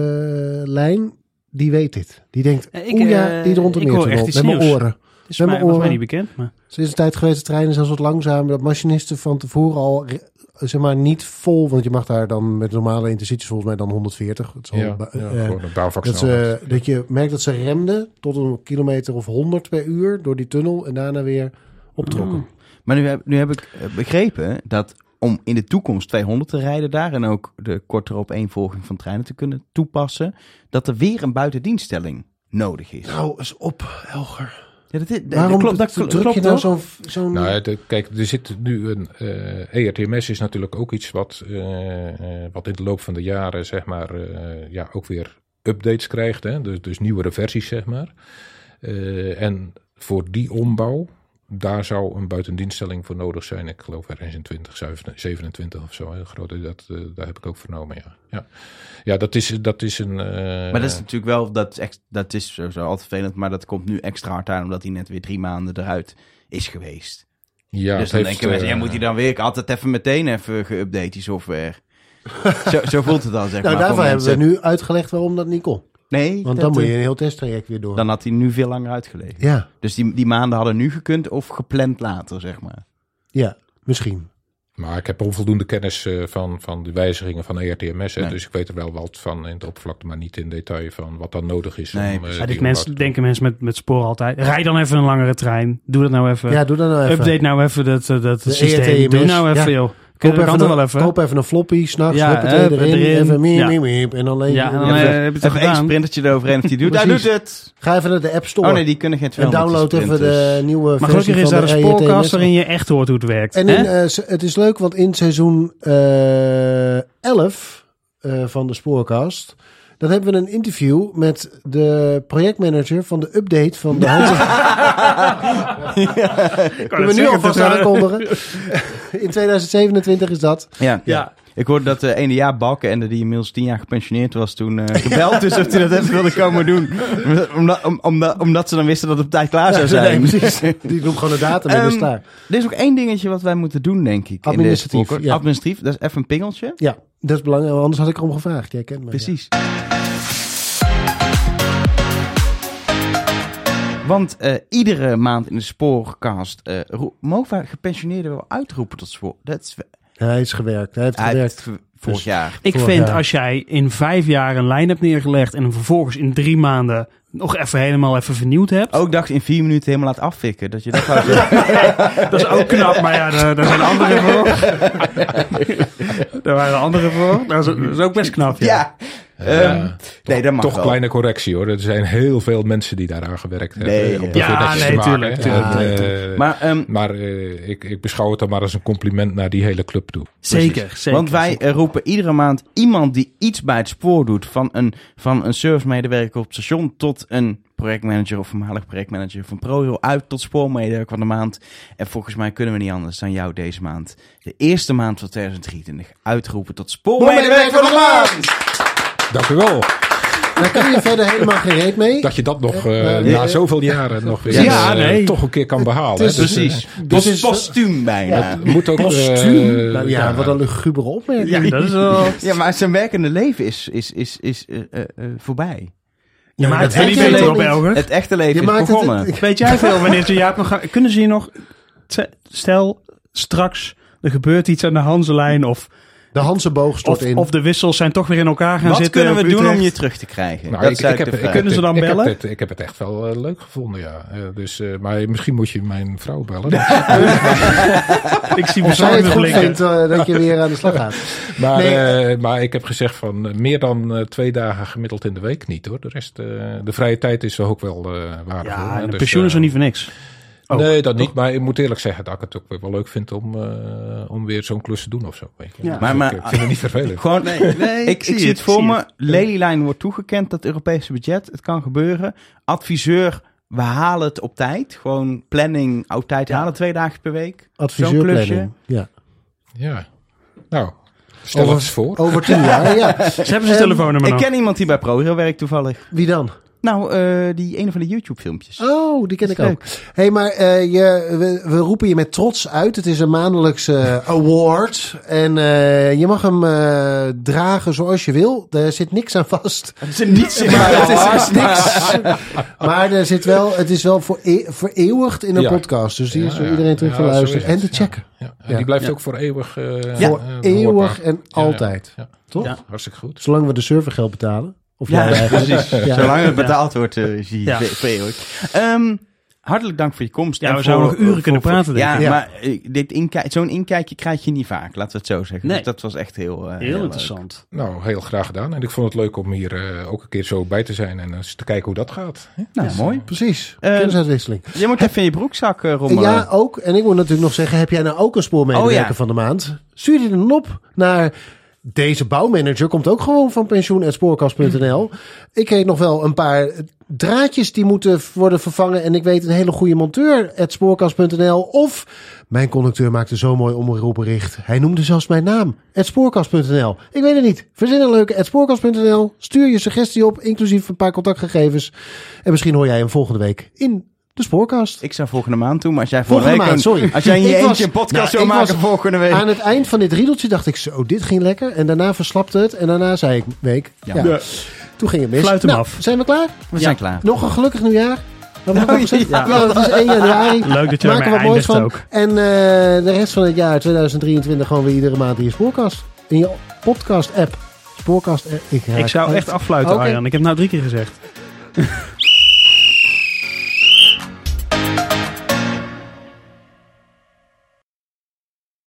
lijn, die weet dit. Die denkt, ik, oeh ja, eh, die rond de ik hoor meer echt met mijn nieuws. oren. Is Met mij, mijn was mij oren. niet bekend, maar... Sinds een tijd geweest de treinen zelfs wat langzamer. Dat machinisten van tevoren al, zeg maar, niet vol. Want je mag daar dan met normale intercities volgens mij dan 140. Het is al, ja, ja, eh, gewoon een dat, ze, dat je merkt dat ze remden tot een kilometer of 100 per uur door die tunnel. En daarna weer optrokken. Oh. Maar nu heb, nu heb ik begrepen dat om in de toekomst 200 te rijden daar en ook de kortere opeenvolging van treinen te kunnen toepassen, dat er weer een buitendienststelling nodig is. Nou, eens op, Elger. Ja, dat, is- dat Waarom klopt, dat druk klopt je nou toch? zo'n... zo'n Nou, kijk, er zit nu een eh ERTMS is natuurlijk ook iets wat, eh, eh, wat in de loop van de jaren, zeg maar, eh, ja, ook weer updates krijgt. Hè? Dus, dus nieuwere versies, zeg maar. Eh, en voor die ombouw, daar zou een buitendienststelling voor nodig zijn. Ik geloof ergens in 2027 of zo. Hè? Grote, dat, eh, daar heb ik ook vernomen, ja. Ja, ja dat, is, dat is een... eh, Maar dat is natuurlijk wel, dat is, dat is sowieso altijd vervelend, maar dat komt nu extra hard aan omdat hij net weer drie maanden eruit is geweest. ja, dus dan heeft, denken mensen, ja, eh, moet hij dan weer altijd even meteen even geüpdate die software. zo, zo voelt het dan, zeg Nou, maar. voor daarvoor hebben we nu uitgelegd waarom dat niet kon. Nee, Want dan moet je eh, een heel testtraject weer door. dan had hij nu veel langer uitgelegen. Ja, Dus die, die maanden hadden nu gekund of gepland later, zeg maar. ja, misschien. Maar ik heb onvoldoende kennis eh, van, van de wijzigingen van ERTMS. Nee. Dus ik weet er wel wat van in de oppervlakte, maar niet in detail van wat dan nodig is. Nee, om, eh. Ja, dit mensen, denken mensen met, met sporen altijd. Rij dan even een langere trein. Doe dat nou even. Ja, doe dat nou even. Update nou even dat, dat De systeem. ERTMS, Doe nou even, ja. joh. Je even, een, wel even. koop even een floppy, s'nachts, Ja, hup, erin, erin. even miep, Ja. miep, miep, en dan leen Ja, en dan je- eh, even- heb je het één sprintertje eroverheen of die doet. Hij doet het! Ga even naar de App Store Oh nee, die kunnen geen en 200 download even de nieuwe Maar versie gelukkig is van daar de een spoorkast ERTMS. waarin je echt hoort hoe het werkt. En hè? in, eh, het is leuk, want in seizoen eh 11 eh, van de Spoorkast... dan hebben we een interview met de projectmanager van de update van de Hanse... Kunnen we nu alvast aankondigen. In 2027 is dat. Ja. Ja. Ik hoorde dat de ene jaar Balkenende, die inmiddels tien jaar gepensioneerd was, toen eh, gebeld is of hij dat even wilde komen doen. Omdat, om, omdat, omdat ze dan wisten dat het op tijd klaar zou zijn. Nee, precies. Die noemt gewoon een datum en is klaar. Er is ook één dingetje wat wij moeten doen, denk ik. in deze Administratief, ja. Administratief, dat is even een pingeltje. Ja, dat is belangrijk. Anders had ik erom gevraagd. Jij kent me. Precies. Want eh, iedere maand in de spoorcast eh ro- mogen gepensioneerden wel uitroepen tot spoor. Dat is Ja. Hij is gewerkt. Hij heeft hij gewerkt. heeft vorig Dus- jaar. Ik Vorig vind jaar. als jij in vijf jaar een lijn hebt neergelegd en hem vervolgens in drie maanden nog even helemaal even vernieuwd hebt. Ook dacht in vier minuten helemaal laat afvikken. Dat je dat zeggen. Dat is ook knap, maar ja, daar, daar zijn anderen voor. daar waren anderen voor. Dat is, dat is ook best knap, ja. ja. Ehm, nee, dat mag Toch wel. kleine correctie hoor. Er zijn heel veel mensen die daaraan gewerkt hebben. Om ja. Ja, netjes nee, tuurlijk, hè. tuurlijk, En, tuurlijk. eh, Maar, ehm, maar eh, ik, ik beschouw het dan maar als een compliment naar die hele club toe. Zeker, zeker. want wij roepen iedere maand iemand die iets bij het spoor doet. Van een, van een servicemedewerker op het station tot een projectmanager of voormalig projectmanager van ProRail uit tot spoormedewerker van de maand. En volgens mij kunnen we niet anders dan jou deze maand, de eerste maand van 2023, uitroepen tot spoormedewerker van de maand. Dank u wel. Daar kun je verder helemaal geen reet mee. Dat je dat nog eh, nee. na zoveel jaren nog weer Ja, nee. toch een keer kan behalen. Het is- hè. Dus, Precies. Dus is- postuum bijna. Ja. moet ook, Postuum. eh, Nou ja, wat een lugubere opmerking. Ja, dat is wel... Ja, maar zijn werkende leven is, is, is, is eh, eh, eh, voorbij. Maakt dat het je beter op. Het echte leven Je is maakt begonnen. het... Weet jij veel wanneer ze Jaap nog gaan... Kunnen ze hier nog... Stel, straks er gebeurt iets aan de Hanselijn of, De Hanseboog stort of, in. of de wissels zijn toch weer in elkaar gaan Wat zitten. kunnen we doen om je terug te krijgen? Nou, dat ik, heb, ik. Kunnen ze dan ik bellen? heb het, ik heb het echt wel eh, leuk gevonden, ja. Eh, dus, eh, maar misschien moet je mijn vrouw bellen. Ik zie of zij bezorgd het goed blikken. vindt dat je weer aan de slag gaat. maar, Nee. eh, maar ik heb gezegd van meer dan twee dagen gemiddeld in de week niet hoor. De rest, eh, de vrije tijd is ook wel eh waardevol. Ja, hè. de Dus, pensioen is er niet voor niks. Oh, nee, dat niet. Maar ik moet eerlijk zeggen dat ik het ook weer wel leuk vind om, eh, om weer zo'n klus te doen of zo. Weet je. Ja. Dus Maar- ik, maar- ik vind het niet vervelend. Gewoon, nee, ik, ik zie het voor me. Lelylijn wordt toegekend, dat Europese budget. Het kan gebeuren. Adviseur, we halen het op tijd. Gewoon planning, oud tijd Ja. halen twee dagen per week. Zo'n Adviseurplanning. klusje. Ja. Ja. Nou, stel Over- het eens voor. Over tien jaar, ja. Ze hebben zijn telefoonnummer Ik nog. ken iemand die bij ProRail werkt toevallig. Wie dan? Nou, eh, die ene van de YouTube-filmpjes. Oh, die ken ik ook. hey, maar eh, je, we, we roepen je met trots uit. Het is een maandelijkse award. En eh, je mag hem eh, dragen zoals je wil. Er zit niks aan vast. Het is niets in Maar het is niks. Maar er zit wel, het is wel voor e- vereeuwigd in een Ja. podcast. Dus die is Ja, voor ja. iedereen terug te luisteren is en te checken. Ja. En Ja. die blijft Ja. ook voor eeuwig. eh, Ja. Voor eh, eeuwig en Ja, ja. altijd. Ja. Toch? Ja. Hartstikke goed. Zolang we de servergeld betalen. Of Ja, jij eigenlijk. precies. Ja. Zolang het betaald wordt, eh is die Ja. ve- vereeuwigd. Ehm, hartelijk dank voor je komst. Ja, En we zouden nog uren voor- kunnen voor- praten, denk Ja, ik. Ja. maar eh, dit inkijk- zo'n inkijkje krijg je niet vaak, laten we het zo zeggen. Nee. Dus dat was echt heel, eh, Heel interessant. Nou, heel graag gedaan. En ik vond het leuk om hier eh, ook een keer zo bij te zijn en eens te kijken hoe dat gaat. hè? Nou, mooi. Precies. Eh, Kennis-uitwisseling. Je moet even in je broekzak eh, rommelen. Ja, ook. En ik moet natuurlijk nog zeggen, heb jij nou ook een spoormedewerker Oh, ja. van de maand? Stuur die dan op naar deze bouwmanager. Komt ook gewoon van pensioen.spoorkast.nl. Ik weet nog wel een paar draadjes die moeten worden vervangen. En ik weet een hele goede monteur at spoorkast.nl. Of mijn conducteur maakte zo mooi omroepbericht. Hij noemde zelfs mijn naam. at spoorkast.nl. Ik weet het niet. Verzin een leuke spoorkast.nl. Stuur je suggestie op, inclusief een paar contactgegevens. En misschien hoor jij hem volgende week in de spoorkast. Ik zou volgende maand doen, maar als jij volgende, Volgende week maand, een- sorry. Als jij in je was- eentje een podcast nou, zou maken was- volgende week. Aan het eind van dit riedeltje dacht ik zo, dit ging lekker. En daarna verslapte het. En daarna zei ik, week. Ja. Ja. Toen ging het mis. Fluit hem Nou, af. Zijn we klaar? We zijn klaar. Nog een gelukkig nieuwjaar. Ja. Ja, het is 1 januari. Leuk dat je Maak er moois van. ook. En eh, de rest van het jaar 2023 gewoon weer iedere maand in je spoorkast. In je podcast app. Spoorkast app. Ik, Ik zou echt afluiten, Oké. Arjan. Ik heb het nou drie keer gezegd.